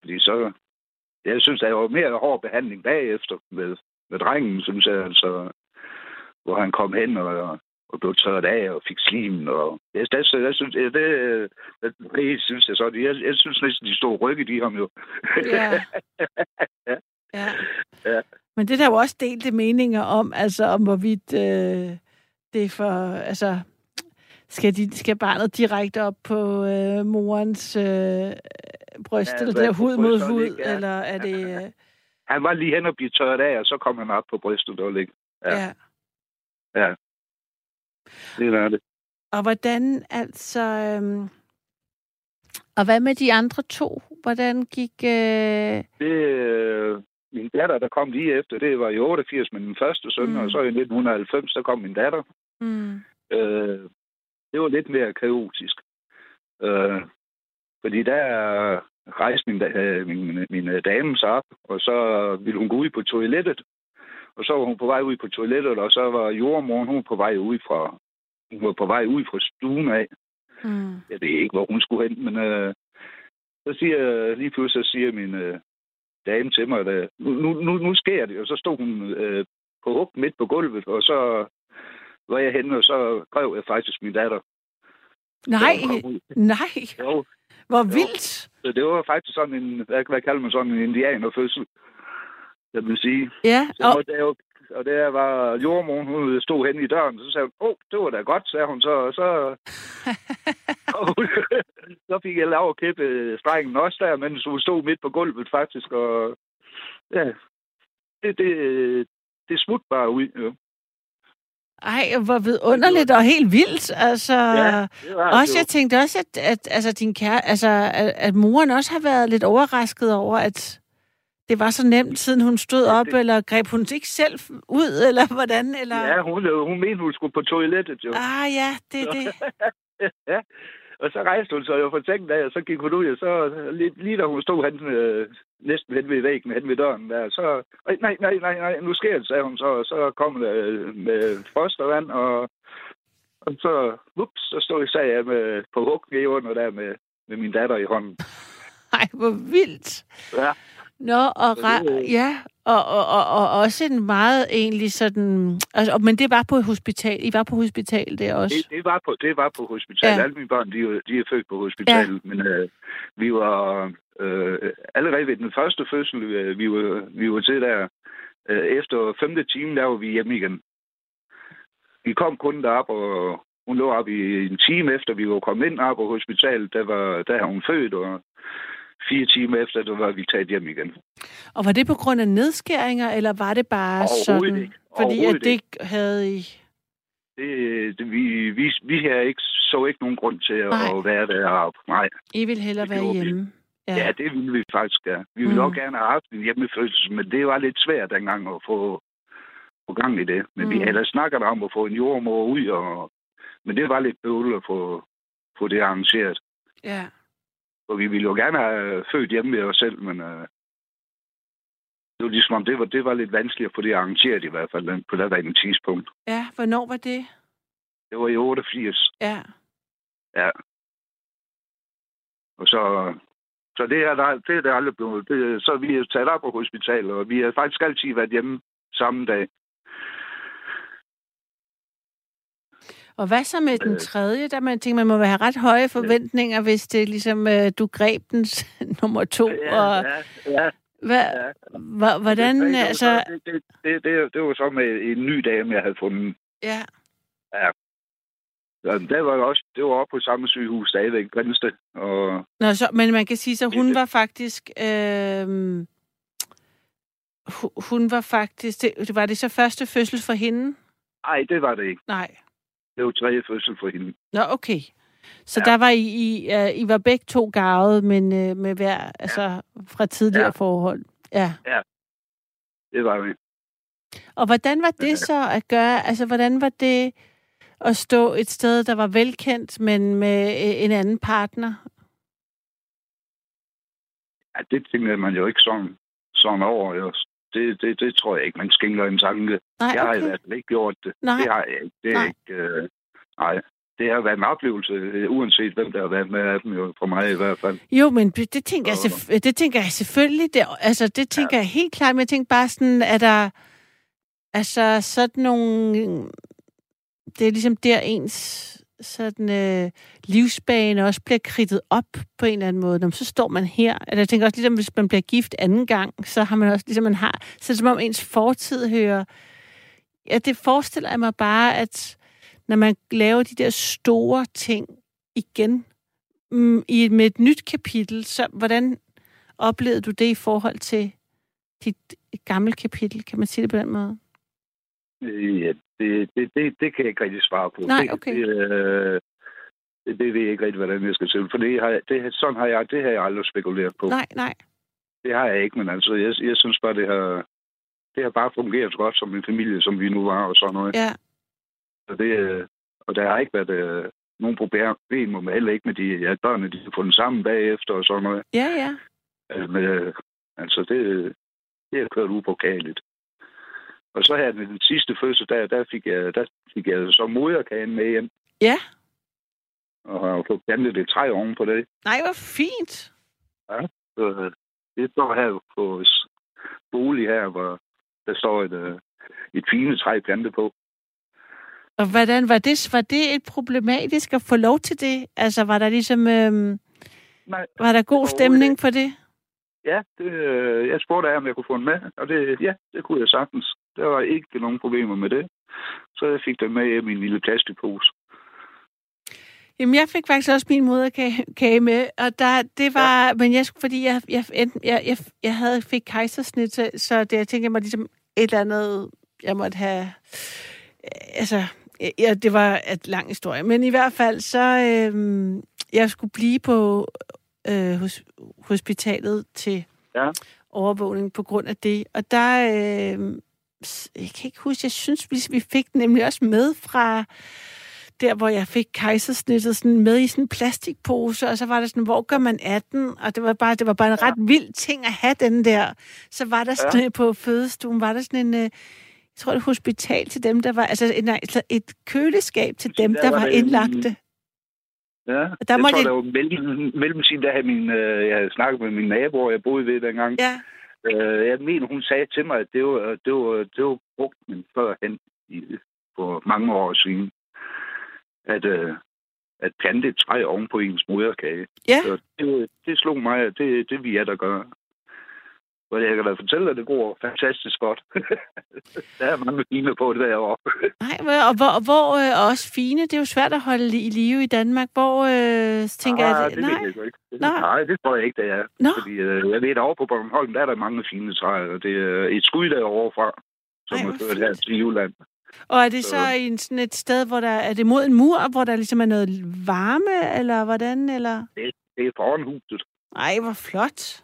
Fordi så, jeg synes, der var mere hård behandling bagefter med, med drengen, synes jeg, altså, hvor han kom hen og, og blev tørret af og fik slim. Og, jeg, det, jeg synes, det, det, det, synes jeg så. Jeg, jeg synes næsten, de store rykket i ham jo. Ja. ja. Ja. ja. Men det der er jo også delte meninger om, altså om hvorvidt øh, det er for, altså skal, de, skal barnet direkte op på øh, morens øh, bryst, ja, eller der hud mod hud, ja. eller er det... Øh... Han var lige hen og blive tørret af, og så kom han op på brystet og ligge. Ja. ja. Ja. Det er det. Og hvordan altså... Øhm, og hvad med de andre to? Hvordan gik... Øh... Det, øh, min datter, der kom lige efter, det var i 88 med den første søn, mm. og så i 1990, der kom min datter. Mm. Øh, det var lidt mere kaotisk. Øh, fordi der rejste min, min, min dame sig op, og så ville hun gå ud på toilettet. Og så var hun på vej ud på toilettet, og så var jordmoren, hun på vej ud fra, hun var på vej ud fra stuen af. Mm. Jeg ved ikke, hvor hun skulle hen, men øh, så siger, lige pludselig så siger min øh, dame til mig, at nu, nu, nu sker det, og så stod hun øh, på hug midt på gulvet, og så var jeg henne, og så grev jeg faktisk min datter. Nej, nej. Jo. Hvor vildt. Så det var faktisk sådan en, hvad, hvad kalder man sådan en indianerfødsel, jeg vil sige. Ja. Så og... måtte jeg jo og der var jordmoren, hun stod hen i døren, så sagde hun, åh, oh, det var da godt, sagde hun, så, så, så fik jeg lov at kæppe strengen også der, mens hun stod midt på gulvet faktisk, og ja, det, det, det smut bare ud, jo. Ej, hvor vidunderligt og helt vildt. Altså, ja, også, jeg tænkte også, at, at altså, din kære, altså, at, at moren også har været lidt overrasket over, at det var så nemt, siden hun stod ja, op, det... eller greb hun ikke selv ud, eller hvordan? Eller... Ja, hun, hun mente, hun skulle på toilettet, jo. Ah, ja, det er det. ja. Og så rejste hun sig jo fra sengen af, og så gik hun ud, og så lige, lige da hun stod hen, øh, næsten hen ved væggen, hen ved døren der, så, nej, nej, nej, nej, nu sker det, sagde hun så, og så kom det øh, med fostervand, og, og så, ups, så stod jeg, sagde jeg med, på huggen under der med, med min datter i hånden. Ej, hvor vildt. Ja. Nå, og, ra- ja, og, og, og, og også en meget egentlig sådan... Altså, men det var på hospital. I var på hospital det også? Det, det, var, på, det var på hospital. Ja. Alle mine børn, de, de er født på hospitalet. Ja. Men øh, vi var... Øh, allerede ved den første fødsel, øh, vi var, vi var til der, øh, efter femte time, der var vi hjemme igen. Vi kom kun derop, og hun lå op i en time efter, vi var kommet ind op på hospitalet. Der, var, der har hun født, og fire timer efter, der var vi taget hjem igen. Og var det på grund af nedskæringer, eller var det bare sådan? Ikke. Fordi at det ikke havde I... Det, det, vi, vi, vi har ikke, så ikke nogen grund til Nej. at være deroppe. Nej. I vil hellere være hjemme? Ja. ja, det ville vi faktisk gerne. Vi ville mm. også gerne have haft en hjemmefødsel, men det var lidt svært dengang at få, få gang i det. Men mm. vi havde snakket om at få en jordmor ud, og, men det var lidt bøvlet at få, få det arrangeret. Ja. Og vi ville jo gerne have født hjemme med os selv, men uh, det var ligesom om, det var, det var lidt vanskeligt at få det arrangeret i hvert fald på det en tidspunkt. Ja, hvornår var det? Det var i 88. Ja. Ja. Og så, så det er der, det er der aldrig blevet. Det, så vi er taget op på hospitalet, og vi har faktisk altid været hjemme samme dag. Og hvad så med den øh. tredje? Der man tænker, man må have ret høje forventninger, hvis det ligesom, øh, du greb den nummer to. Ja, og, ja, ja. Hvad, ja. Hvordan, det, det, altså... Det, det, det, det, det var så med en ny dame, jeg havde fundet. Ja. Ja. Ja, det var også, det var også på samme sygehus stadigvæk, Grænsted. Og... Nå, så, men man kan sige, så hun var faktisk... Øh, hun var faktisk... Det, var det så første fødsel for hende? Nej, det var det ikke. Nej. Det var tredje fødsel for hende. Nå, okay. Så ja. der var I, I, uh, I var begge to gavet, men uh, med hver, ja. altså fra tidligere ja. forhold. Ja. Ja, det var vi. Og hvordan var det ja. så at gøre? Altså, hvordan var det at stå et sted, der var velkendt, men med uh, en anden partner? Ja, det tænker man jo ikke sådan, sådan over. Jo det, det, det tror jeg ikke, man skænger en tanke. Nej, okay. Jeg har i hvert fald ikke gjort det. Nej. Det har jeg ikke. Det er nej. ikke... Øh, nej. Det har været en oplevelse, uanset hvem der har været med af dem, jo, for mig i hvert fald. Jo, men det tænker, jeg, selvf- det tænker jeg selvfølgelig. Det, altså, det tænker ja. jeg helt klart, men jeg tænker bare sådan, er der... Altså, sådan nogle... Det er ligesom der ens sådan, øh, livsbane også bliver kridtet op på en eller anden måde. Når så står man her. Eller jeg tænker også, ligesom hvis man bliver gift anden gang, så har man også, ligesom man har, så er det som om ens fortid hører... Ja, det forestiller jeg mig bare, at når man laver de der store ting igen mm, i, med et nyt kapitel, så hvordan oplevede du det i forhold til dit gamle kapitel? Kan man sige det på den måde? Ja, det, det, det, det kan jeg ikke rigtig svare på. Nej, okay. Det, øh, det, det ved jeg ikke rigtig, hvordan jeg skal se For det har, det, sådan har jeg, det har jeg aldrig spekuleret på. Nej, nej. Det har jeg ikke, men altså, jeg, jeg synes bare, det har, det har bare fungeret godt som en familie, som vi nu var og sådan noget. Ja. Så det, øh, og der har ikke været øh, nogen problemer med, heller ikke med de ja, børnene, de har fundet sammen bagefter og sådan noget. Ja, ja. Altså, med, altså det, det har kørt upåkageligt. Og så her den sidste fødsel, der, der, fik jeg, der fik jeg så moderkagen med hjem. Ja. Og har fået plantet et træ oven på det. Nej, hvor fint. Ja, så det står her på bolig her, hvor der står et, øh, et fine træ plantet på. Og hvordan var det, var det et problematisk at få lov til det? Altså, var der ligesom... Øhm, Nej, var der god stemning for det? Ja, det, øh, jeg spurgte af, om jeg kunne få den med, og det, ja, det kunne jeg sagtens. Der var ikke nogen problemer med det. Så jeg fik den med i min lille plastikpose. Jamen, jeg fik faktisk også min moderkage med, og der, det var, ja. men jeg, fordi jeg, jeg, jeg, jeg, jeg havde, fik kejsersnit, så det, jeg tænkte, jeg måtte ligesom et eller andet, jeg måtte have, altså, ja, det var et lang historie, men i hvert fald, så, øh, jeg skulle blive på øh, hos, hospitalet til ja. overvågning på grund af det, og der, øh, jeg kan ikke huske, jeg synes, vi, fik nemlig også med fra der, hvor jeg fik kejsersnittet sådan med i sådan en plastikpose, og så var der sådan, hvor gør man af den? Og det var bare, det var bare en ja. ret vild ting at have den der. Så var der sådan ja. på fødestuen, var der sådan en, øh, jeg tror, et hospital til dem, der var, altså et, et køleskab til dem, der, der var, var indlagte. Ja, der jeg tror, de... der var mellem, mellemtiden, der havde min, øh, jeg havde snakket med min nabo, jeg boede ved dengang. Ja. Øh, jeg mener, hun sagde til mig, at det var, det var, det var brugt men førhen i, for mange år siden at, øh, at plante et træ oven på ens moderkage. Ja. Så det, det slog mig, at det, det vi er, der gør. Og jeg kan da fortælle, at det går fantastisk godt. der er mange fine på det derovre. Nej, og hvor, hvor øh, også fine, det er jo svært at holde i live i Danmark. Hvor øh, tænker nej, jeg... Det, nej, det jeg ikke. Nej. nej, det tror jeg ikke, det er. Nå. Fordi øh, jeg ved, at over på Bornholm, der er der mange fine træer, og det er et skud derovre fra, som Ej, er ført her til Jylland. Og er det så, så en, sådan et sted, hvor der er det mod en mur, hvor der ligesom er noget varme, eller hvordan? Eller? Det, det er foran huset. Ej, hvor flot.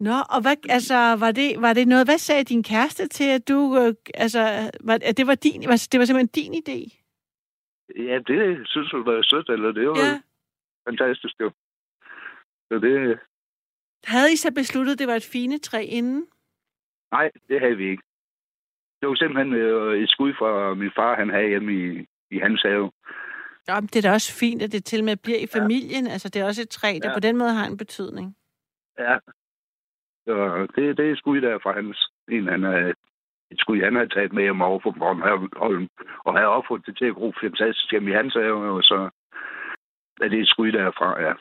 Nå, og hvad, altså, var det, var det noget, hvad sagde din kæreste til, at du, øh, altså, var, at det var din, det var simpelthen din idé? Ja, det synes du var sødt, eller det var ja. fantastisk, jo. Så det... Havde I så besluttet, at det var et fine træ inden? Nej, det havde vi ikke det var simpelthen øh, et skud fra min far, han havde hjemme i, i hans have. Ja, det er da også fint, at det til med bliver i familien. Ja. Altså, det er også et træ, der ja. på den måde har en betydning. Ja. Så det, det er skud der fra hans. En, han er et skud, han har taget med hjem over for Bornholm, og har opfundet det til at gro fantastisk hjemme i hans have, og så er det et skud derfra, ja.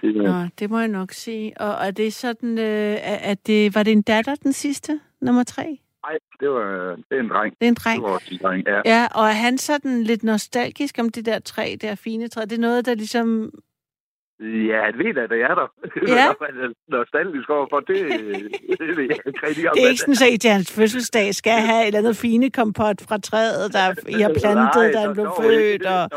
Det, Nå, det må jeg nok sige. Og er det sådan, øh, at det, var det en datter, den sidste, nummer tre? Nej, det var det er en dreng. Det er en dreng? Det var en dreng, ja. Ja, og er han sådan lidt nostalgisk om det der træ, der fine træ? Det er noget, der ligesom Ja, han ved at det er der. Ja. Nostalgisk overfor, det, det ikke rigtig om. Det er ikke sådan, at til hans fødselsdag skal have et eller andet fine kompot fra træet, der I har plantet, da han blev født. Og,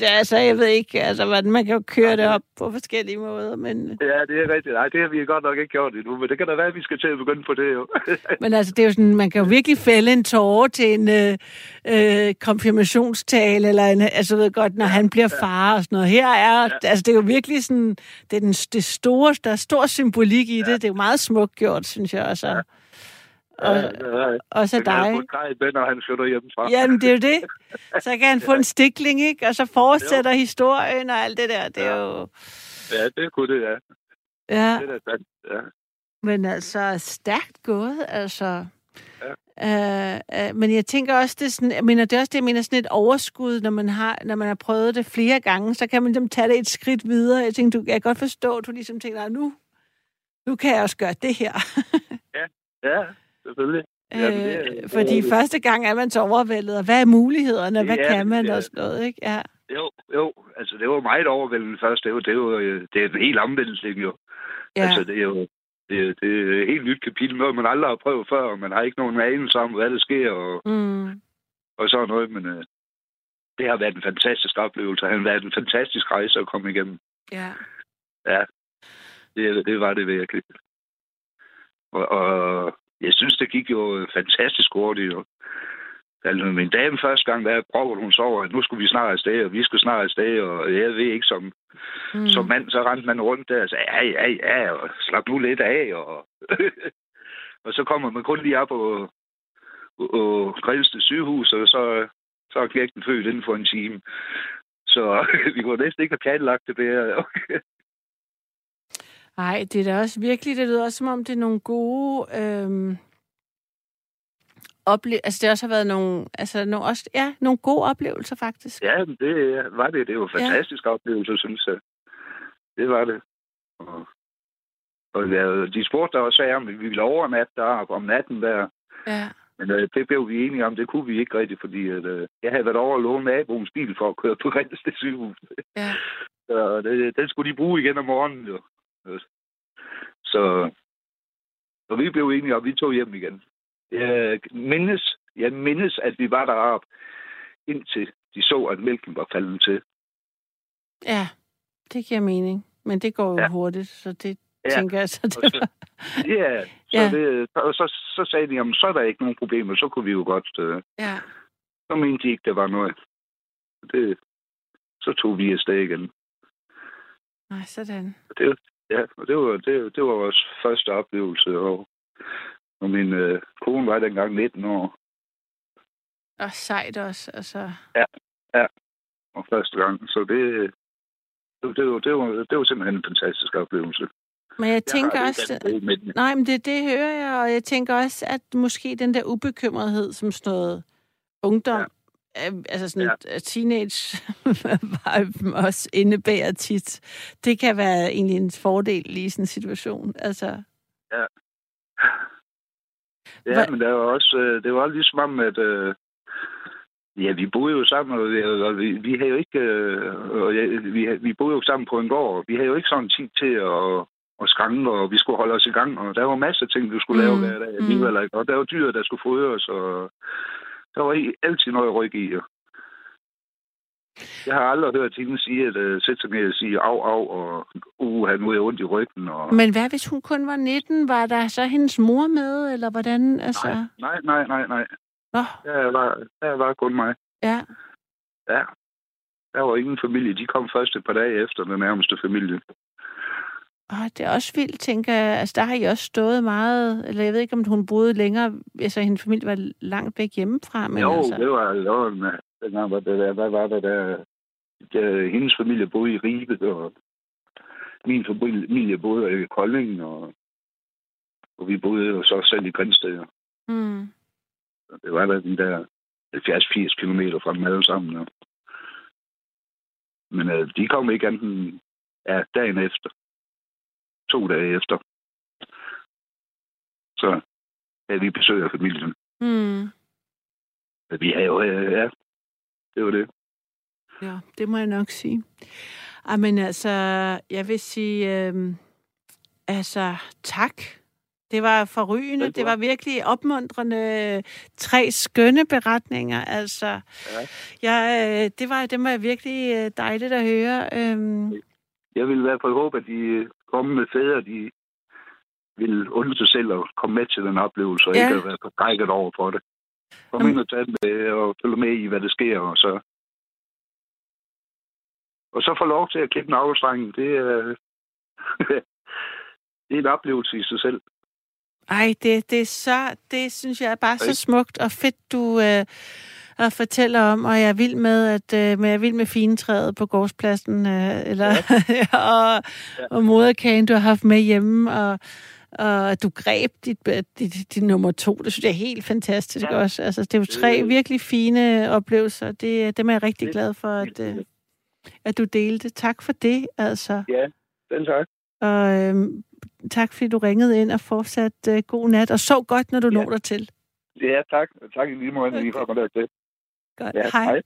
ja, altså, jeg ved ikke, altså, hvordan man kan jo køre det op på forskellige måder. Men... Ja, det er rigtigt. Nej, det har vi godt nok ikke gjort endnu, men det kan da være, at vi skal til at begynde på det jo. men altså, det er jo sådan, man kan jo virkelig fælde en tårer til en øh, øh, konfirmationstale, eller en, altså, ved godt, når ja, han bliver far og sådan noget. Her er, ja. altså, det er jo virkelig sådan, det er den, det store, der er stor symbolik i ja. det. Det er jo meget smukt gjort, synes jeg også. Ja. Og, ja, ja, og så dig. Jeg når han flytter hjemmefra. Jamen, det er jo det. Så kan han få en stikling, ikke? Og så fortsætter jo. historien og alt det der. Det er ja. jo... Ja, det kunne det, ja. Ja. Det er sandt, ja. Men altså, stærkt gået, altså. Ja. Uh, uh, men jeg tænker også, det er sådan, jeg mener, det er også det, jeg mener, sådan et overskud, når man har, når man har prøvet det flere gange, så kan man ligesom tage det et skridt videre. Jeg tænker, du jeg kan godt forstå, at du ligesom tænker, nu, nu kan jeg også gøre det her. ja, ja, selvfølgelig. Jamen, det, øh, fordi det, første gang er man så overvældet, og hvad er mulighederne, hvad ja, kan man ja. og sådan noget, ikke? Ja. Jo, jo, altså det var meget overvældende først. Det var, det var, det er en helt omvældelse, jo. Ja. Altså det er jo det, det er et helt nyt kapitel, noget man aldrig har prøvet før, og man har ikke nogen anelse om, hvad der sker, og, mm. og sådan noget, men uh, det har været en fantastisk oplevelse. Det har været en fantastisk rejse at komme igennem. Ja. Ja, det, det var det virkelig. Og, og jeg synes, det gik jo fantastisk hurtigt. Jo. Altså, min dame første gang, der prøvede hun så over, at nu skulle vi snart afsted, og vi skulle snart afsted, og jeg ved ikke, som, mm. som mand, så rendte man rundt der og sagde, ja, ja, ja, og slap nu lidt af, og, og så kommer man kun lige op og, og Grænsted sygehus, og så, så er knægten født inden for en time. Så vi kunne næsten ikke have planlagt det der. Nej, det er da også virkelig, det lyder også som om, det er nogle gode... Øhm ople- altså det også har været nogle, altså nogle, også, ja, nogle gode oplevelser faktisk. Ja, det var det. Det var en fantastisk ja. oplevelse, synes jeg. Det var det. Og, og ja, de spurgte der også af, om vi ville overnatte der om natten der. Ja. Men øh, det blev vi enige om, det kunne vi ikke rigtigt, fordi at, øh, jeg havde været over og låne naboens bil for at køre på Grænsted sygehus. Ja. Så det, den skulle de bruge igen om morgenen, jo. Så og vi blev enige om, at vi tog hjem igen. Jeg mindes, jeg mindes, at vi var deroppe, indtil de så, at mælken var faldet til. Ja, det giver mening. Men det går jo ja. hurtigt, så det ja. tænker jeg så, det var... Ja, så, ja. Det, og så, så sagde de, at så er der ikke nogen problemer, så kunne vi jo godt... Øh, ja. Så mente de ikke, der var noget. Det, så tog vi afsted igen. Nej, sådan. Det, ja, og det var, det, det var vores første oplevelse, og og min øh, kone var dengang 19 år. Og sejt også, altså. Ja, ja. Og første gang. Så det, det, det, var, det, var, det var simpelthen en fantastisk oplevelse. Men jeg tænker jeg også... Nej, men det, det hører jeg, og jeg tænker også, at måske den der ubekymrethed, som sådan noget ungdom, ja. altså sådan ja. teenage også indebærer tit, det kan være egentlig en fordel i sådan en situation. Altså... Ja. Ja, Hva? men det var også, øh, det var ligesom om, at øh, ja, vi boede jo sammen, og vi, og vi, vi havde jo ikke, øh, og ja, vi, vi boede jo sammen på en gård, vi havde jo ikke sådan tid til at, at skranke, og vi skulle holde os i gang, og der var masser af ting, vi skulle lave mm. hver dag mm. og der var dyr, der skulle fodres, og der var altid noget ryg i. Og, jeg har aldrig hørt hende sige, at uh, sætte sig ned og sige af, af, og uh, han nu er ondt i ryggen. Og... Men hvad hvis hun kun var 19? Var der så hendes mor med, eller hvordan? Altså... Nej, nej, nej, nej. Nå. Der var, der var kun mig. Ja. Ja. Der var ingen familie. De kom først et par dage efter den nærmeste familie. Og det er også vildt, tænker jeg. Altså, der har I også stået meget, eller jeg ved ikke, om hun boede længere, altså hendes familie var langt væk hjemmefra. Men jo, altså... det var, det var dengang var det der, hvad var det der, der hendes familie boede i Ribe, og min familie boede i Kolding, og, og vi boede jo så selv i Grænsted. Mm. det var der de der 70-80 kilometer fra dem alle sammen. Ja. Men øh, de kom ikke enten ja, dagen efter. To dage efter. Så havde vi besøg af familien. Mm. Vi har jo, ja, det var det. Ja, det må jeg nok sige. Men altså, jeg vil sige, øh, altså, tak. Det var forrygende. Det var virkelig opmuntrende. Tre skønne beretninger. Altså, ja. jeg, øh, det, var, det var virkelig øh, dejligt at høre. Øhm. Jeg vil i hvert fald håbe, at de kommende fædre, de vil undre sig selv at komme med til den oplevelse, og ja. ikke være forskrækket over for det. Kom Jamen. ind og tage med og følge med i, hvad der sker, og så... Og så få lov til at klippe navlestrengen, det er... det er en oplevelse i sig selv. Ej, det, det er så, det synes jeg er bare så smukt og fedt, du øh, at fortælle om, og jeg er vild med, at øh, med, jeg er vild med finetræet på gårdspladsen, øh, eller, ja. og, ja. og moderkagen, du har haft med hjemme, og og at du greb dit, dit, dit nummer to. Det synes jeg er helt fantastisk ja. også. Altså, det er jo tre virkelig fine oplevelser. Det, dem er jeg rigtig glad for, at, øh, at du delte. Tak for det, altså. Ja, den tak. Og øhm, tak, fordi du ringede ind og fortsat øh, god nat. Og sov godt, når du ja. når dig til. Ja, tak. Tak i lige måde, okay. lige for at mig til. Godt. Ja, hej. hej.